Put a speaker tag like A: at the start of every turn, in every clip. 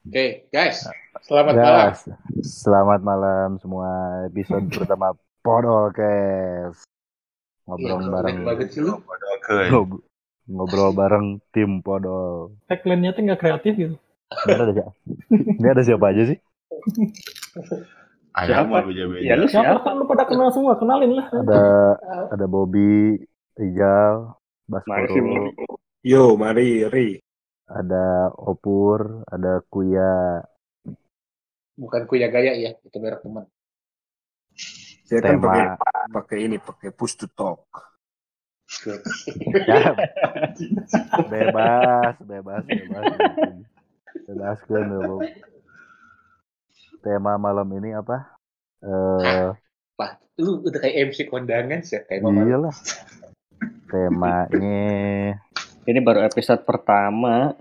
A: Oke, guys. Selamat malam.
B: Guys, selamat malam semua episode pertama Podolkes. Ngobrol
A: Iya,
B: bareng
A: keren banget sih lu.
B: ngob- ngobrol bareng tim Podol.
C: tagline-nya tuh nggak kreatif gitu.
B: Ini ada siapa? Ini ada siapa aja sih?
D: Ayam
E: Siapa?
D: mau beda-beda.
E: Ya lu
C: Siapa
E: siapa?
C: kan lu pada kenal semua, kenalin lah.
B: Ada ada Bobby, Rijal, Baskoro,
F: Yo, mari, Ri.
B: ada Opur, ada Kuya.
A: Bukan Kuya Gaya ya, itu merek teman.
F: Saya kan pakai
B: Tema
F: pakai ini, pakai push to talk.
B: ya, bebas, bebas, bebas. Bebas kan. Tema malam ini apa? Eh
A: Wah, lu udah kayak MC kondangan sih, kayak
B: iyalah. Temanya
E: Ini baru episode pertama.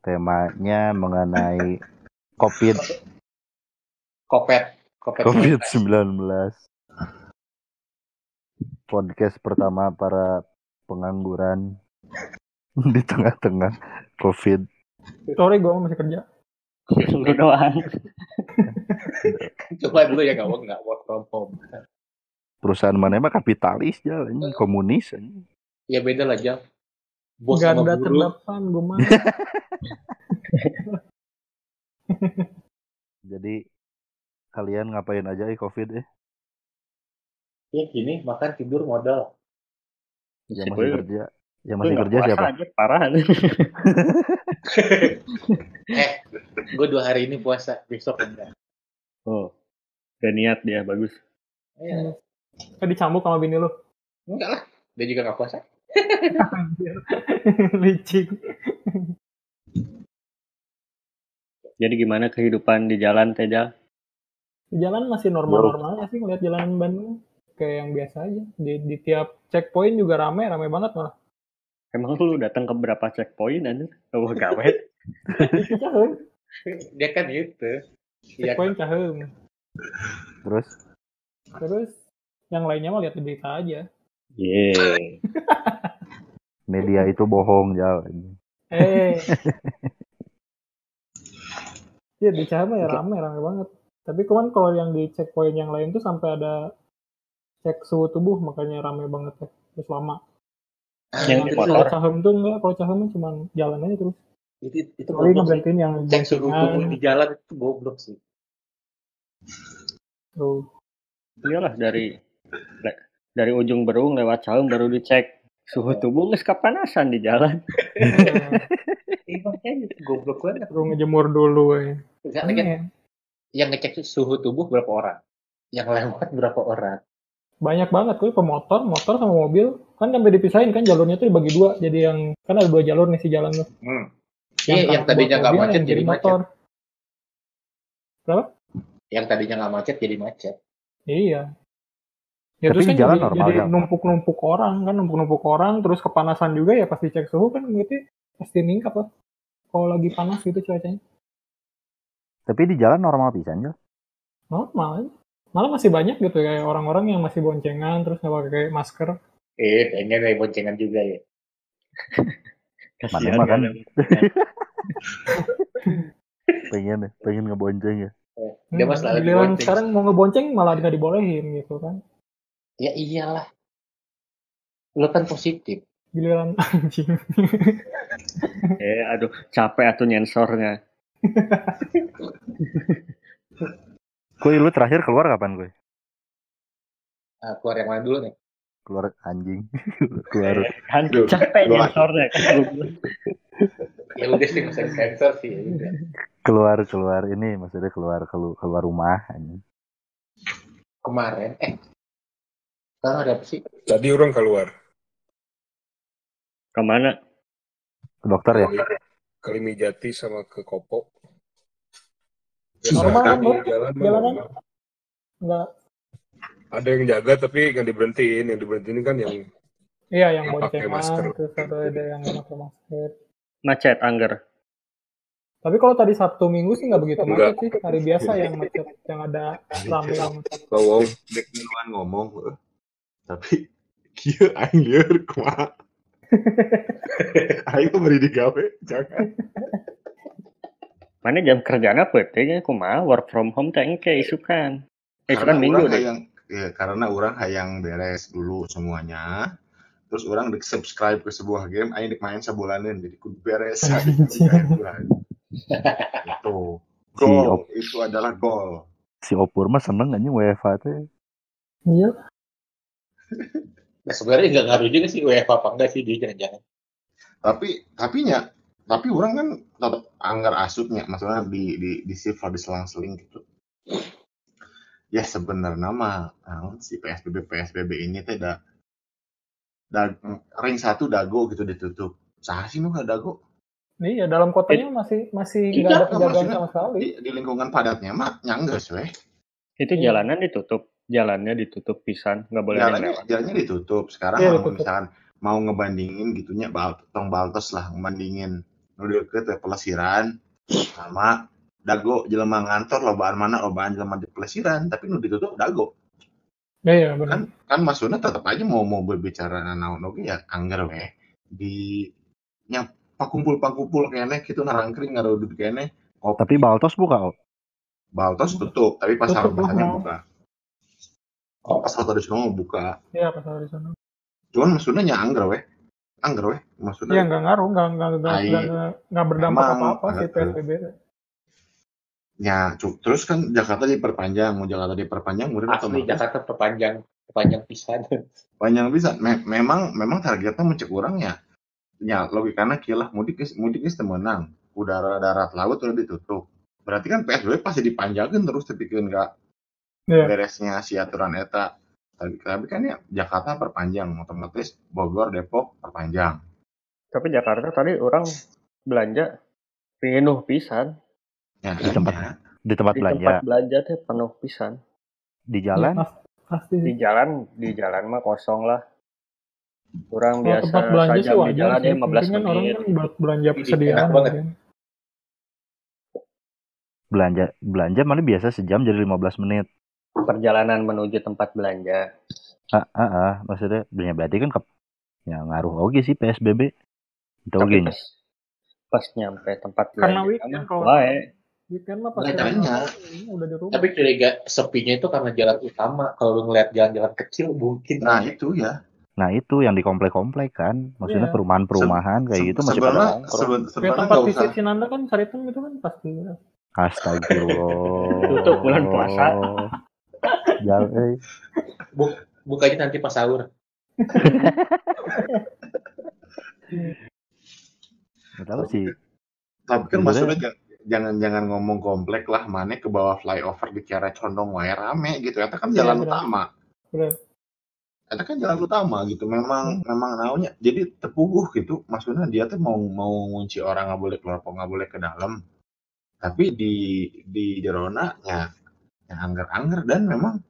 B: temanya mengenai COVID
A: Kopet. Kopet.
B: COVID-19. Podcast pertama para pengangguran di tengah-tengah COVID.
C: Sorry, gue masih kerja.
E: Lu doang.
A: Coba dulu ya nggak work nggak work from home.
B: Perusahaan mana mah kapitalis jalan komunis.
A: Ya beda lah Jal. Bos
C: Gak
A: sama
C: ada
A: buruh.
C: terdepan, gue mah.
B: Jadi kalian ngapain aja eh COVID eh?
A: Ya gini, makan tidur modal.
B: Yang
E: Si
B: masih kerja, yang masih kerja siapa?
E: aja, parah.
A: Eh, gue dua hari ini puasa, besok enggak.
E: oh. Gak niat dia, bagus.
A: Eh,
C: Kayak dicambuk sama bini lu.
A: enggak lah, dia juga nggak puasa.
C: Licik.
E: Jadi gimana kehidupan di jalan, Teja?
C: Di jalan masih normal-normal aja sih ngeliat jalanan Bandung. Kayak yang biasa aja. Di, di tiap checkpoint juga rame, rame banget malah.
E: Emang lu datang ke berapa checkpoint, anjir? Oh, gawe.
A: Dia kan itu.
C: Checkpoint cahem.
B: Terus
C: Terus yang lainnya mah lihat di berita aja.
E: Yeay.
B: Media itu bohong jalan.
C: Eh. Iya di Cahem ya rame, rame banget. Tapi cuman kalau yang di checkpoint yang lain tuh sampai ada cek suhu tubuh makanya rame banget ya. Terus lama.
E: Yang di
A: itu,
C: Kalau
E: motor.
C: Cahem tuh enggak, kalau Cahem mah cuman jalan aja terus.
A: itu, itu sih.
C: ngeberhentiin yang
A: Cek suhu tubuh di jalan itu goblok sih.
C: Tuh.
E: Iyalah dari dari ujung berung lewat Caum baru dicek suhu tubuh nggak kepanasan di jalan.
A: Iya, makanya itu goblok banget.
C: Perlu ngejemur dulu ya.
A: Enggak, yang ngecek suhu tubuh berapa orang? Yang lewat berapa orang?
C: Banyak banget tuh pemotor, motor sama mobil. Kan sampai dipisahin kan jalurnya tuh dibagi dua. Jadi yang kan ada dua jalur nih si jalan tuh.
A: Hmm. Iya, yang tadinya nggak macet
C: yang
A: jadi
C: kiri
A: macet.
C: Berapa?
A: Yang tadinya nggak macet jadi macet.
C: Iya. Ya
B: Tapi
C: terus
B: di
C: kan
B: jalan
C: jadi,
B: normal,
C: jadi
B: ya?
C: numpuk-numpuk orang kan numpuk-numpuk orang terus kepanasan juga ya pasti cek suhu kan berarti pasti ningkat lah. Kalau lagi panas gitu cuacanya.
B: Tapi di jalan normal pisan Jal.
C: Normal aja. Malah masih banyak gitu kayak orang-orang yang masih boncengan terus nggak pakai masker.
A: Eh, pengen ya boncengan juga ya.
E: Kasihan
B: kan.
E: kan.
B: Pengen ya, pengen ngebonceng ya.
A: Dia
C: Hmm,
A: mah selalu
C: giliran
A: dibonceng.
C: sekarang mau ngebonceng malah nggak dibolehin gitu kan.
A: Ya iyalah. Lu kan positif.
C: Giliran anjing.
E: Eh, aduh, capek atuh nyensornya.
B: Kuy lu terakhir keluar kapan kuy?
A: Ah, keluar yang mana dulu nih?
B: Keluar anjing. keluar
E: Kan
D: Duh,
E: capek
D: keluar.
E: nyensornya kan.
A: Ya udah sih masa cancer sih ya udah.
B: keluar keluar ini maksudnya keluar kelu- keluar rumah anjing.
A: Kemarin eh sekarang ada apa sih?
F: Tadi orang keluar.
E: Ke mana?
B: Ke dokter ya?
F: Ke Limijati sama ke Kopo.
C: Normal,
F: jalan mah
C: Jalanan.
F: normal.
C: Nggak
F: Ada yang jaga tapi nggak diberhentiin. Yang diberhentiin kan yang
C: iya yang
F: Nggak pakai masker.
C: terus ada yang nggak pakai masker.
E: Macet, Angger.
C: Tapi kalau tadi Sabtu Minggu sih nggak begitu
F: Enggak.
C: macet sih. Hari biasa yang macet, yang ada banget.
F: lowong.
D: Dek duluan ngomong. Eh. Tapi Kieu aing lieur kumaha. aing tuh beri digawe, jangan.
E: Mana jam kerjana penting kumaha work from home teh engke isukan. Eh,
D: Karena
E: isukan minggu
D: orang
E: deh.
D: hayang ya, karena orang hayang beres dulu semuanya. Terus orang di subscribe ke sebuah game, aing dek main jadi kudu beres. Itu
B: Si
D: goal
B: Op-
D: itu adalah goal.
B: si Opur mah seneng anjing WFA teh.
C: Iya.
A: Nah, sebenarnya nggak ngaruh juga sih WFH apa enggak sih dia jangan-jangan.
D: Tapi tapi nya tapi orang kan tetap anggar asupnya maksudnya di di di silver di selang-seling gitu. Ya sebenarnya mah naon si PSBB PSBB ini teh da, da ring satu dago gitu ditutup. Sah sih nu dago
C: Iya, dalam kotanya masih masih nggak
D: Tidak,
C: ada penjagaan sama sekali.
D: di, di lingkungan padatnya mah nyangges weh.
E: Itu
C: Iya.
E: jalanan ditutup, jalannya ditutup pisan, nggak boleh yang
D: jalannya
E: lewat.
D: jalannya ditutup sekarang mau
C: ditutup.
D: misalkan mau ngebandingin gitunya bal tong baltos lah ngebandingin nu deket teh pelesiran sama dago jelema ngantor lobaan mana lobaan jelema di pelesiran tapi nu ditutup dago
C: Iya,
D: kan
C: benar.
D: kan maksudnya tetap aja mau mau berbicara naon oge ya anggar weh di nya pakumpul pakumpul kene gitu narangkring ngarudut kene kopi
B: Tapi Baltos buka. Op.
D: baltos tutup tapi pasar
C: Tutup,
D: pasarnya
C: oh.
D: buka
A: Oh,
D: pasar tradisional buka
C: Iya, pasal di sana.
D: cuman maksudnya nya anggar weh anggar weh maksudnya
C: Iya, nggak ngaruh, nggak nggak nggak
D: Ai,
C: nggak nggak berdampak apa-apa sih PSBB.
D: Ya, terus kan Jakarta diperpanjang, mau Jakarta diperpanjang, kemudian
A: asli
D: otomatis
A: Jakarta perpanjang perpanjang pisan.
D: panjang bisa. Me- memang memang targetnya mencek orang ya. Ya, logikanya kilah mudik mudik meunang. Udara darat laut udah ditutup. Berarti kan PSBB pasti dipanjangin terus tapi kan nggak
C: Iya.
D: beresnya si aturan eta. Tapi, tapi kan ya Jakarta perpanjang, otomatis Bogor, Depok perpanjang.
E: Tapi Jakarta tadi orang belanja penuh pisan.
D: Ya,
B: Di tempat
D: ya.
B: di tempat
E: Di
B: belanja
E: tempat belanja teh penuh pisan.
B: di jalan
C: Iya, pas- pasti
E: Di jalan, di jalan mah kosong lah. Orang
C: Kalau
E: biasa
C: tempat belanja sih
E: sajam di jalan
C: sih.
E: ya 15
C: Penting kan orang
E: menit.
C: kan buat belanja
A: Ini
C: persediaan. kan.
B: belanja belanja mana biasa sejam jadi 15 menit.
E: Perjalanan menuju tempat belanja.
B: Ah, ah, ah. maksudnya belanja berarti kan ke- ya ngaruh oke sih PSBB. Itu oke
E: pas, pas nyampe tempat
C: Karena
E: belanja
C: weekend
E: mah
C: kalau
E: wae.
C: weekend mah
D: Nah,
C: pasti ini udah di rumah.
A: Tapi curiga sepinya itu karena jalan utama. Kalau lu ngeliat jalan-jalan kecil mungkin.
D: Nah, itu ya.
B: Nah itu yang di komplek-komplek kan, maksudnya
C: Iya.
B: perumahan-perumahan kayak gitu masih pada
D: sebenarnya
B: nongkrong.
C: Kayak
D: sebenarnya
C: tempat visit Sinanda kan Saritem itu kan pasti
B: Astagfirullah.
E: Tutup bulan puasa.
B: Jauh, eh.
A: Bukanya nanti pas sahur.
B: Nggak tahu sih.
D: Tapi kan maksudnya ja- jangan jangan ngomong komplek lah, mana ke bawah flyover di Kiara Condong wae rame gitu. Itu kan
C: Iya,
D: jalan
C: benar.
D: utama.
C: Benar.
D: Itu kan jalan utama gitu. Memang memang naunya. Jadi tepuguh gitu. Maksudnya dia tuh mau mau ngunci orang nggak boleh keluar, nggak boleh ke dalam. Tapi di di jerona ya, ya angger-angger dan memang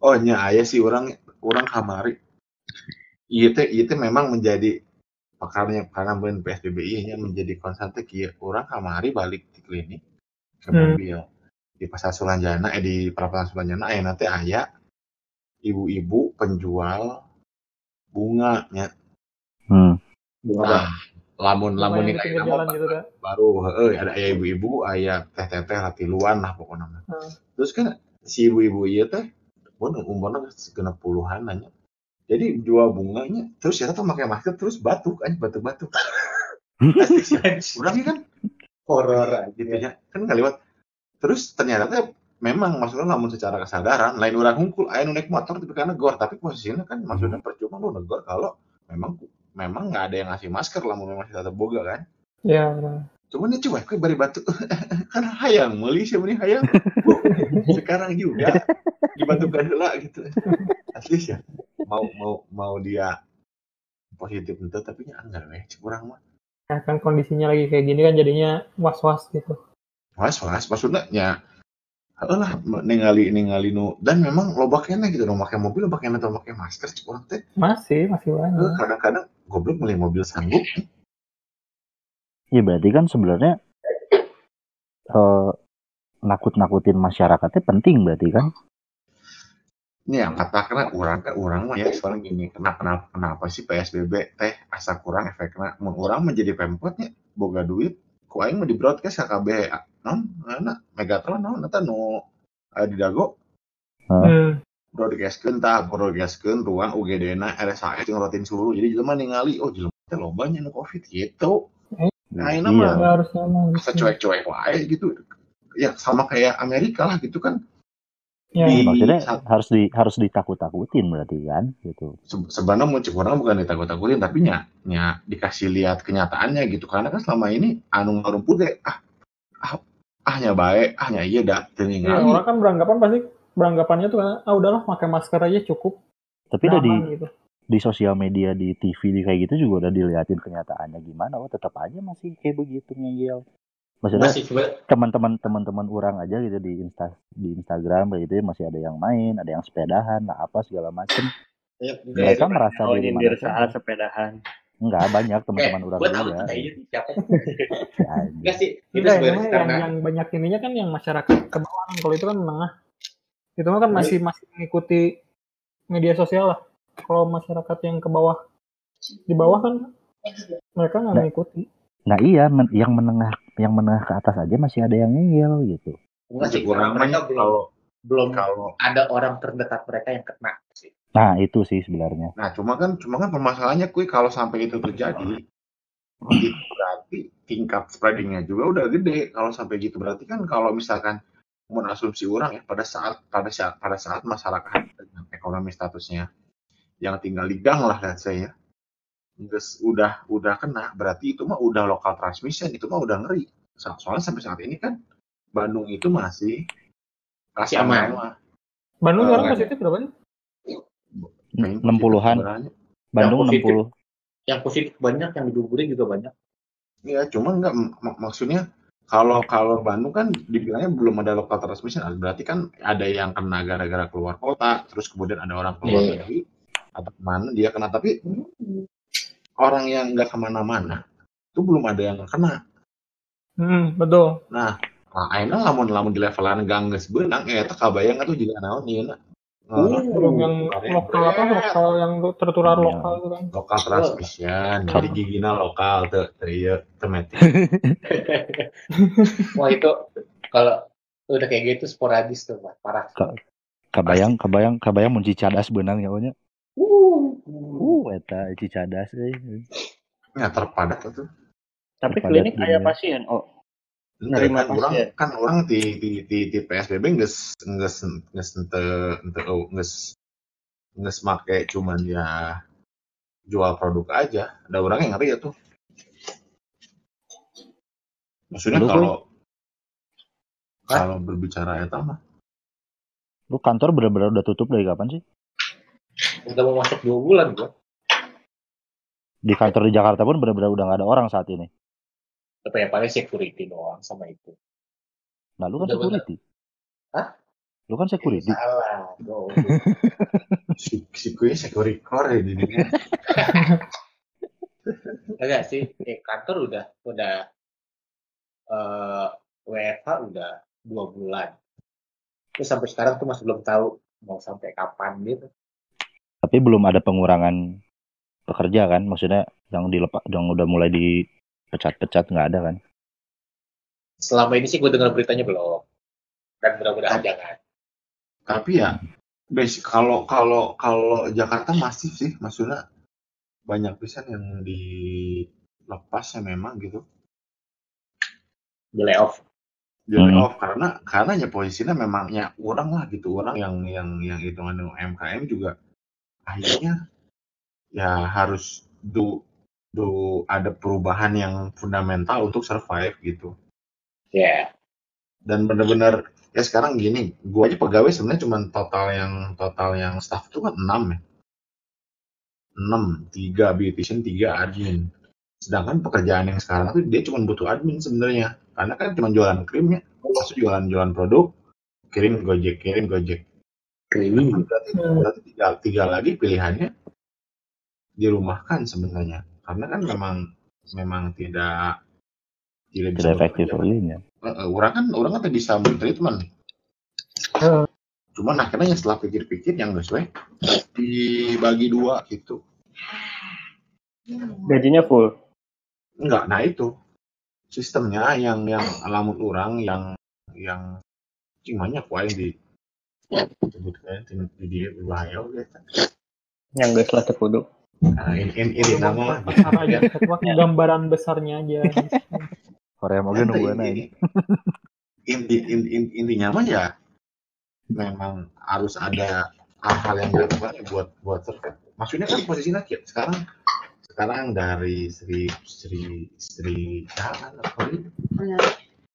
D: oh nya aya sih orang orang kamari. Iya teh iya teh memang menjadi karena karena ben PSBB ieu nya menjadi konstan teh kieu orang kamari balik di klinik ke
C: Hmm.
D: mobil di pasar Sulanjana eh di perapatan Sulanjana aya nanti aya ibu-ibu penjual bunga nya
B: Hmm.
A: Bunga
D: nah, lamun lamun
C: yang
D: nih
C: jalan gitu kan.
D: baru heeh ada aya ibu-ibu aya teh-teh latiluan lah pokoknya mah.
C: Hmm.
D: terus kan si ibu-ibu ieu teh pun umurnya genep puluhan nanya jadi jual bunganya terus ya tuh pakai masker terus batuk aja batuk-batuk. Udah kan?
A: Horor aja.
D: gitu ya. kan nggak lewat. Terus ternyata teh memang maksudnya namun secara kesadaran lain orang hungkul aya nu naik motor tapi karena gor tapi posisinya kan maksudnya percuma lu negor kalau memang memang nggak ada yang ngasih masker lah memang masih tetap boga kan.
C: Iya,
D: cuman dia cuek we bari batuk. Kan hayang meuli sih meni hayang sekarang juga. Dibatukan heula gitu. Asli sih mau mau mau dia positif itu tapi nya anggar we cek urang mah.
C: Nah, kan kondisinya lagi kayak gini kan jadinya was-was gitu.
D: was was maksudnya ya lah ningali ningali nu dan memang loba kene gitu nu make mobil loba kene teu make masker cek teh.
C: Masih, masih banyak.
D: kadang-kadang goblok beli mobil sanggup.
B: Ya berarti kan sebenarnya eh nakut-nakutin masyarakatnya penting berarti kan?
D: Ini yang katakan orang ke orang mah ya soalnya gini, kenapa kenapa, kenapa sih PSBB teh asa kurang efeknya mun urang menjadi pemkotnya boga duit ku aing mah di broadcast ka KB non mana Megatron non eta nu aya di dago
C: Hmm.
D: broadcastkeun tah broadcastkeun ruang UGD-na RSAS jeung rutin suhu jadi jelema ningali oh jelema teh loba nya nu covid gitu nah ini
B: Iya.
D: mah
C: Ya, harusnya emang
D: asa
C: gitu.
D: cuek-cuek wae gitu ya sama kayak Amerika lah gitu kan
C: Ya,
D: Di-
B: Maksudnya
D: saat-
B: harus di harus ditakut-takutin berarti kan gitu.
D: se- sebenarnya mau cek orang bukan ditakut-takutin tapi nya, nya dikasih lihat kenyataannya gitu karena kan selama ini anu ngarumput teh ah ah ahnya baik ahnya iya dah ningali
C: orang kan beranggapan pasti beranggapannya tuh kan, ah udahlah pakai masker aja cukup.
B: Tapi udah di
C: gitu.
B: di sosial media di TV di kayak gitu juga udah diliatin kenyataannya gimana oh tetap aja masih kayak begitu ngeyel maksudnya
A: Masih coba
B: teman-teman teman-teman orang aja gitu di insta di Instagram kayak gitu ya, masih ada yang main ada yang sepedahan lah apa segala macem
A: ya,
B: mereka merasa
E: Oh,
B: diri
E: nyindir
B: mana
E: saat sepedahan.
B: enggak banyak
A: eh,
B: teman-teman orang juga
A: tuh kayaknya sih siapa.
B: Ya, anjing.
A: Enggak sih, itu
C: Enggak,
A: sebenarnya
C: yang, yang,
A: karena
C: yang banyak ininya kan yang masyarakat ke bawah kan. Kalau itu kan menengah. Itu mah kan masih masih mengikuti media sosial lah. Kalau masyarakat yang ke bawah di bawah kan mereka nggak
B: Nah.
C: mengikuti.
B: nah iya men- yang menengah yang menengah ke atas aja masih ada yang ngeyel gitu.
A: Enggak sih, karena mereka belum
D: kalau
A: belum
D: kalau
A: ada orang terdekat mereka yang kena sih.
B: nah itu sih sebenarnya.
D: Nah cuma kan cuma kan permasalahannya kui kalau sampai itu terjadi itu berarti tingkat spreadingnya juga udah gede. Kalau sampai gitu berarti kan kalau misalkan mau asumsi orang ya pada saat pada saat pada saat masyarakat dengan ekonomi statusnya yang tinggal di gang lah let's say ya udah udah kena berarti itu mah udah lokal transmission itu mah udah ngeri So- soalnya sampai saat ini kan Bandung itu masih
A: Masih aman.
C: Bandung sekarang
D: nggak
C: positif berapa sih?
B: Puluhan
D: sebenarnya.
B: Bandung
A: Yang
B: enam
A: positif.
B: puluh
A: Yang positif banyak, yang diduburin juga banyak.
D: Iya, cuma nggak mak- maksudnya kalau kalau Bandung kan dibilangnya belum ada local transmission, berarti kan ada yang kena gara-gara keluar kota, terus kemudian ada orang keluar
A: Iya.
D: negeri atau ke mana dia kena, tapi orang yang nggak ke mana-mana itu belum ada yang kena.
C: Hmm, betul.
D: Nah, nah akhirnya lamun lamun di levelan gang geus beunang, eh eta kabayang atuh juga naon ieu
A: Uh.
C: Belum yang lokal apa lokal yang tertular
B: Iya.
C: lokal itu kan.
D: lokal transmission, jadi gigina lokal ieu teu metik.
A: Wah itu kalau udah kayak gitu sporadis tuh, Mas. parah.
B: kabayang kabayang kabayang mun cicadas beunang ya nya
A: Uh.
B: Uh eta cicadas euy
D: Ya terpadat atuh.
E: Tapi
B: Terpadat
E: klinik aya pasien. Oh, Nerima
D: kan orang kan orang di di di, di PSBB geus geus geus ente ente oh, geus geus make cuman ya jual produk aja. Ada orang yang ngeri ya tuh. Maksudnya
B: Lu,
D: kalau kalau berbicara eta mah
B: lu kantor bener-bener udah tutup dari kapan sih
A: Udah mau masuk dua bulan gua.
B: di kantor di Jakarta pun bener-bener udah nggak ada orang saat ini
A: Tapi yang paling security doang sama itu.
B: nah lu kan
A: Udah bener.
B: security
A: Hah?
B: lu kan security
A: Salah. bro.
D: si si kuy sekurikor ya di dunia.
A: Enggak sih, eh, kantor udah udah eh WFH udah dua bulan. Terus sampai sekarang tuh masih belum tahu mau sampai kapan gitu.
B: Tapi belum ada pengurangan pekerja kan maksudnya yang dilepas yang udah mulai dipecat-pecat nggak ada kan
A: Selama ini sih gue dengar beritanya belum. Dan mudah-mudahan jangan.
D: Tapi ya basic kalau kalau kalau Jakarta masif sih maksudnya banyak pisan yang dilepas ya memang gitu.
A: Di layoff.
D: di
B: Hmm.
D: layoff karena karena ya posisinya memangnya orang lah gitu orang yang yang yang hitungan UMKM juga akhirnya ya harus do do ada perubahan yang fundamental untuk survive gitu.
A: Ya.
D: dan bener-bener ya sekarang gini gua aja pegawai sebenarnya cuma total yang total yang staff itu kan 6 ya. 6 3 beautician 3 admin. Sedangkan pekerjaan yang sekarang tuh dia cuma butuh admin sebenarnya. Karena kan cuma jualan krim ya maksud jualan jualan produk kirim gojek kirim gojek Berarti,
C: Hmm.
D: berarti tinggal, tinggal lagi pilihannya dirumahkan sebenarnya. Karena kan memang memang tidak tidak bisa
B: tidak efektif
D: eh, orang kan orang kan bisa treatment.
C: Eh,
D: cuman akhirnya setelah pikir-pikir yang gak sesuai dibagi dua gitu.
E: Gajinya full.
D: enggak nah itu. Sistemnya yang yang alamun orang yang yang cing banyak wae di di di dia berbahaya gitu.
E: Yang geus lah teu kudu.
D: Nah, ini, ini, ini nama
C: Besar aja, gambaran besarnya aja.
B: Korea mau nungguan aja.
D: inti, inti, inti, inti- intinya mah ya memang harus ada hal-hal yang dilakukan ya buat buat survive. Maksudnya kan posisinya kayak sekarang sekarang dari Sri Sri Sri Jalan apa ini?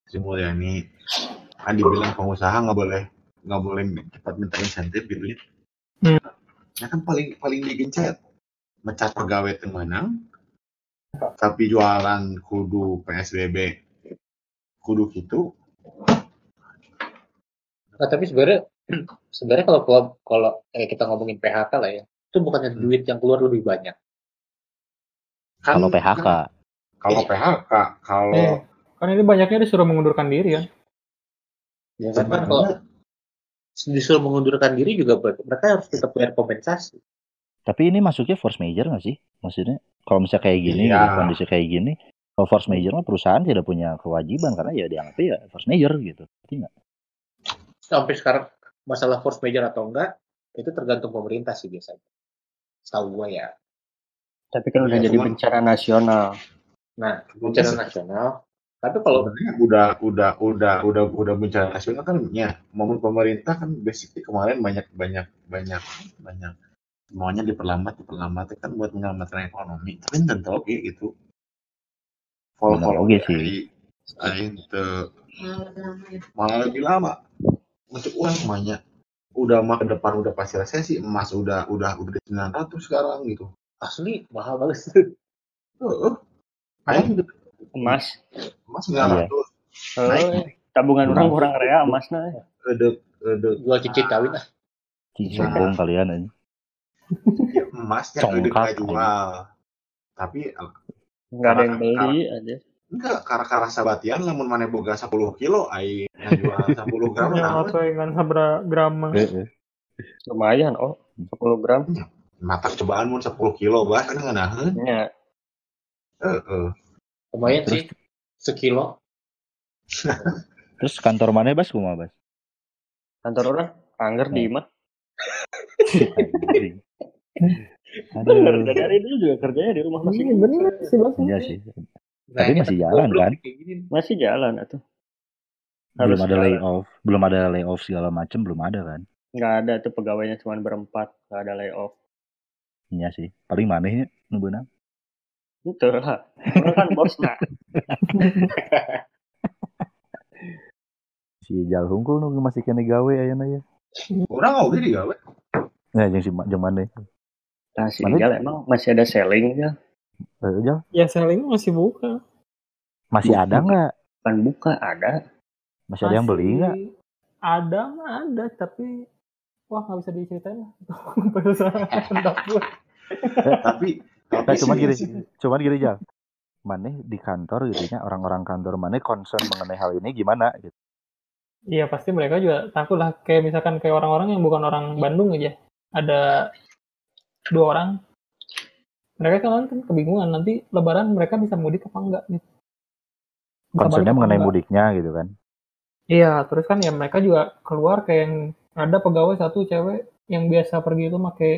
D: Sri Mulyani kan dibilang pengusaha nggak boleh nggak boleh cepat minta insentif gitu ya.
C: Hmm.
D: Ya kan paling paling digencet mecat pegawai temenang tapi jualan kudu PSBB kudu gitu
A: Nah, tapi sebenarnya sebenarnya kalau kalau kalau eh, kita ngomongin PHK lah ya, itu bukannya
D: Hmm.
A: duit yang keluar lebih banyak.
D: kan
B: Kalau PHK,
D: kan- kalau PHK kalau
C: Eh, kan ini banyaknya disuruh mengundurkan diri ya.
A: Ya kan, kan kalau disuruh mengundurkan diri juga mereka harus tetap bayar kompensasi.
B: tapi ini masuknya force major nggak sih? Maksudnya kalau misalnya kayak gini,
D: Iya.
B: gitu, kondisi kayak gini, kalau force major mah perusahaan tidak punya kewajiban karena ya dianggapnya ya force major gitu. Nggak?
A: Sampai sekarang masalah force major atau enggak itu tergantung pemerintah sih biasanya. Setahu gua ya.
E: Tapi kan udah
D: Iya,
E: jadi
D: cuman-
E: bencana nasional.
A: Nah, bencana nasional. Tapi kalau
D: sebenarnya udah udah udah udah udah bencana nasional kan ya momen pemerintah kan basically kemarin banyak banyak banyak banyak semuanya diperlambat diperlambat kan buat menyelamatkan ekonomi tapi tentu oke gitu Vol
B: Bener
D: vol
B: oge sih.
D: teu malah lebih lama untuk uang semuanya udah mah depan udah pasti resesi emas udah udah udah di 900 sekarang gitu
A: asli mahal banget.
D: Heeh. aing
E: Emas.
D: Emas
B: Iya.
D: 900 naik
E: Oh, tabungan orang kurang rea emasnya.
D: edek edek
A: Jual cincin kawin ah.
B: Sombong kalian aja.
D: emasnya
B: Congkak
D: edek nggak
B: aja.
D: jual tapi
E: Nggak ada yang beli aja.
D: enggak karena karena sabatian lamun mana boga 10 kilo aing ngajual 10 gram
C: Ya, atau dengan sabra gram.
E: Lumayan, oh. 10 gram.
D: mata cobaan mun 10 kilo bah kan nganaheun
E: Ya,
D: heeh
A: Lumayan sih. Sekilo.
B: Terus kantor mana bas kumaha bas?
E: kantor orang anggar di imah. Bener, dari dulu juga kerjanya di rumah masih
C: Iya bener sih.
B: Iya sih.
A: Nah,
B: Tapi
A: ini
B: masih
A: tapi
B: jalan, kan?
E: masih jalan atau
B: Belum ada
E: jalan.
B: layoff, belum ada layoff segala macem belum ada kan?
E: nggak ada tuh pegawainya cuma berempat nggak ada layoff
B: Iya sih. Paling manehnya nu beunang.
E: Itu lah orang kan bos nah
B: Si Jal Hungkul nu masih kene gawe ayeuna ya.
D: orang nggak udah digawe
B: Nah, jeung si jeung maneh.
E: nah si
B: Mana?
E: Ijal emang masih ada selling ya
B: Eh, Jal,
C: Ya selling masih buka.
B: masih ada nggak?
E: kan buka ada
B: Masih ada yang beli nggak?
C: Masih Ada mah ada tapi wah nggak bisa diceritain lah. Perusahaan
D: tapi tapi
B: Nah, cuman
D: sih-
B: gini, cuman gini Jal. Maneh di kantor gitu ya, orang-orang kantor maneh concern mengenai hal ini gimana gitu.
C: Iya pasti mereka juga takut lah kayak misalkan kayak orang-orang yang bukan orang Bandung aja ada dua orang mereka kan kan kebingungan nanti Lebaran mereka bisa mudik apa enggak gitu.
B: Concernnya mengenai
C: enggak.
B: mudiknya gitu kan.
C: Iya terus kan ya mereka juga keluar kayak yang ada pegawai satu cewek yang biasa pergi itu pakai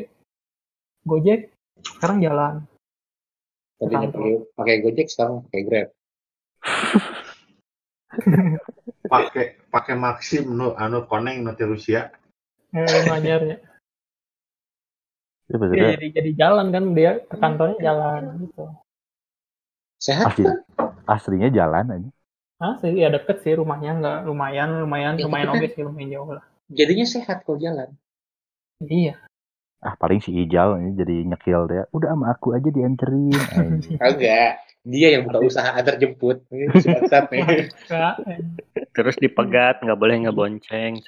C: Gojek sekarang jalan.
A: Tadinya
C: Kantor.
A: pakai pakai Gojek sekarang pakai Grab.
D: pakai pakai Maxim nu anu koneng nu ti Rusia
C: Eh, Dia
B: maksudnya
C: jadi jadi jalan kan dia ke kantornya jalan gitu.
A: Sehat
B: asli, aslinya jalan aja.
C: Ah sih ya deket sih rumahnya nggak lumayan lumayan
A: Ya,
C: lumayan oke sih lumayan jauh lah.
A: jadinya sehat kalau jalan.
C: Iya.
B: Ah paling si Ijal ini jadi nyekil dia. Udah sama aku aja dianterin.
A: Enggak. Dia yang buka usaha antar jemput.
E: Terus dipegat nggak boleh ngebonceng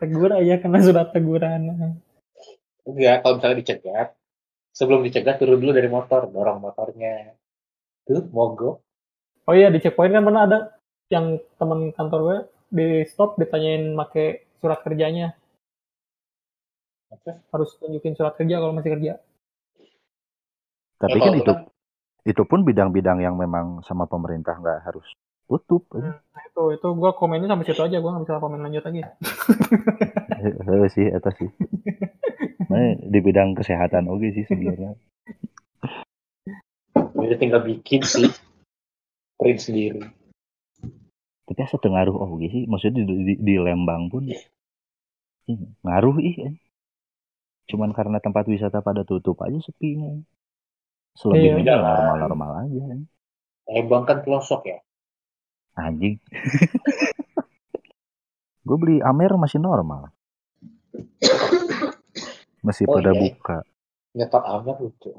C: Tegur aja karena sudah teguran.
A: Enggak, kalau misalnya dicegat, sebelum dicegat turun dulu dari motor, dorong motornya. Tuh, mogok.
C: Oh iya di checkpoint kan pernah ada yang teman kantor gue di stop ditanyain pakai surat kerjanya.
A: Oke.
C: Harus tunjukin surat kerja kalau masih kerja.
B: Tapi
A: Ya,
B: kan itu
A: kan-
B: itu pun bidang-bidang yang memang sama pemerintah nggak harus tutup.
C: Nah, itu itu gue komennya sampai situ aja gue nggak bisa komen lanjut lagi.
B: Heeh sih, eta sih. Nah, di bidang kesehatan oke sih sebenarnya.
A: Jadi tinggal bikin sih print sendiri.
B: Tapi asa ngaruh oge sih. Maksudnya di, di, di Lembang pun ngaruh ih. Cuman karena tempat wisata pada tutup aja sepinya. Selebihnya
A: Iya.
B: normal-normal aja.
A: Lembang kan pelosok ya.
B: Anjing. Gue beli Amer masih normal. Masih
A: Oh,
B: pada
A: iya.
B: buka.
A: Nyetor amat lucu.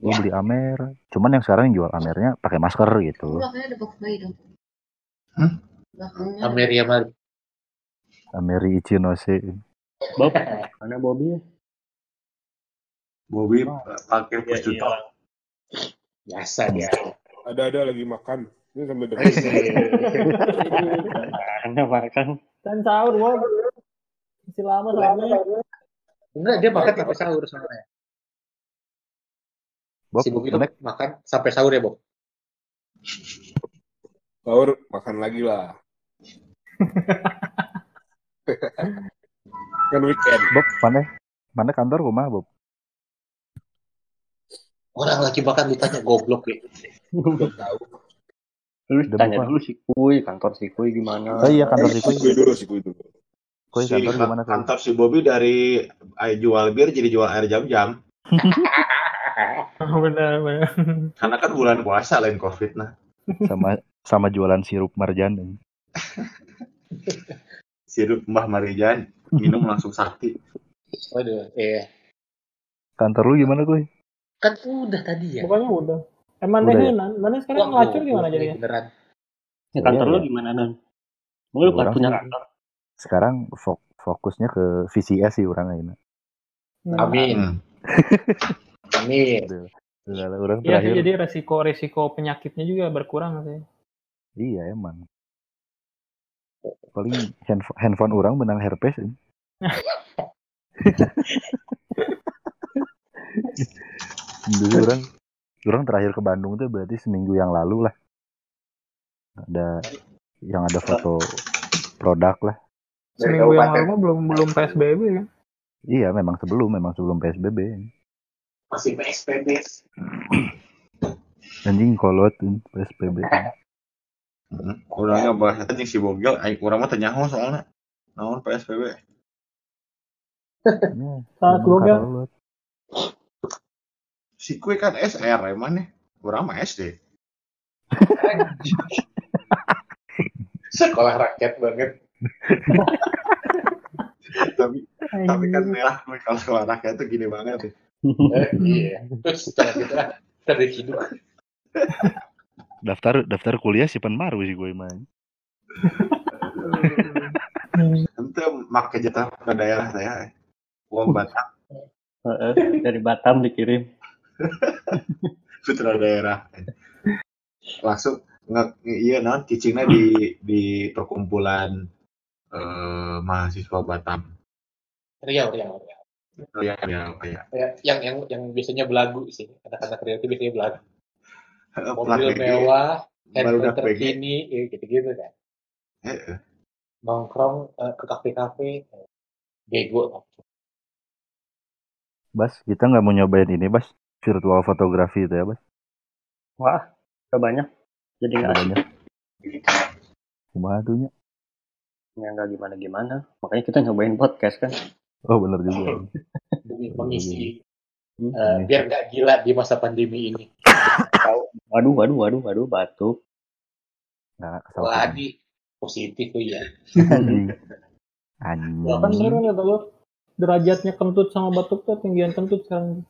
B: Gue beli Amer. Cuman yang sekarang yang jual Amernya pakai masker gitu.
G: Belakangnya ada box bayi dong.
D: Hmm?
G: Belakangnya.
A: Mari.
B: Ameri Ichinose.
E: Bob, mana Bobby?
D: Bobby pakai
E: Ya,
D: pus
E: iya.
A: Biasa dia.
F: Ada ada lagi makan. Ini sambil dekat.
E: Karena makan.
C: Dan sahur gue masih lama soalnya.
A: Enggak, dia makan sampai sahur soalnya.
B: Bob,
A: Si Bob itu makan sampai sahur ya, Bob?
F: Sahur makan lagi lah. kan weekend.
B: Bob, mana? Mana kantor rumah, Bob?
A: Orang lagi makan ditanya goblok ya.
F: Belum tahu.
E: Lu tanya dulu si Kuy, kantor si Kuy gimana?
B: Oh iya, kantor si
F: Si Kuy dulu, si Kuy dulu.
B: Koi
D: Si
B: kantor gimana, Koi?
D: kantor si Bobby dari eh, jual bir jadi jual air jam-jam.
C: benar benar.
D: Karena kan bulan puasa lain covid nah.
B: Sama sama jualan sirup marjan.
D: Sirup Mbah Marijan minum langsung sakti.
A: Waduh, iya.
B: Kantor lu gimana, Koi?
A: Kan udah tadi ya.
C: Pokoknya udah. Emang
B: Udah ya?
C: Mana sekarang
A: Wah,
C: ngelacur gimana jadinya?
A: Beneran.
E: Ya, kantor
B: Iya,
E: lu
B: iya.
E: gimana, Nan? Mau lu
B: Orang
E: punya kantor?
B: Sekarang fok- fokusnya ke VCS sih orang ini.
C: Nah,
A: Amin.
D: Hmm.
A: Amin.
B: Udah orang
C: sih,
B: terakhir.
C: jadi resiko resiko penyakitnya juga berkurang sih.
B: Iya emang. Paling handphone, handphone orang menang herpes. eh. Dulu orang orang terakhir ke Bandung tuh berarti seminggu yang lalu lah. Ada yang ada foto produk lah.
C: Seminggu yang lalu mah belum belum PSBB kan.
B: Iya memang sebelum memang sebelum PSBB.
A: Masih PSBB.
B: Anjing kolot PSBB.
D: Hmm. Orangnya bahas tadi si Bogel, aing urang mah teu nyaho soalnya. Naon PSBB?
B: Memang
C: Bogel.
B: kolot.
D: Si Kue kan SR emang nih. Urang mah SD.
A: Sekolah rakyat banget.
D: tapi tapi kan merah Kue kalau sekolah rakyat tuh gini banget.
A: Eh, iya. Terus setelah. Terus hidup.
B: Daftar daftar kuliah si penmaru sih gue main.
D: Ente make jatah ke daerah saya. Uang
E: Heeh, dari Batam dikirim.
D: putra daerah. Langsung nge iya naon cicingnya di di perkumpulan eh, mahasiswa Batam.
A: Riau, Riau, Riau.
D: Oh ya, ya, ya.
A: Ya, yang yang yang biasanya belagu sih. Anak-anak Riau itu biasanya belagu. Mobil mewah, handphone terkini, ya, gitu-gitu kan.
D: Heeh.
A: Nongkrong eh, ke kafe-kafe, eh, bego lah.
B: Bas, kita nggak mau nyobain ini, Bas. Virtual fotografi itu ya, Bas.
E: Wah, udah banyak. Jadi nggak
B: Ada banyak. Nya?
E: ya nggak gimana-gimana. Makanya kita nyobain podcast kan.
B: Oh, bener juga.
A: Demi mengisi,
E: Hmm.
A: eh, biar nggak gila di masa pandemi ini.
E: Waduh, waduh, waduh, waduh, batuk.
B: Nah,
A: Wah,
B: kesal.
A: di positif tuh ya.
B: Anjing. Anjing.
C: kan kata lu derajatnya kentut sama batuk tuh tinggian kentut sekarang.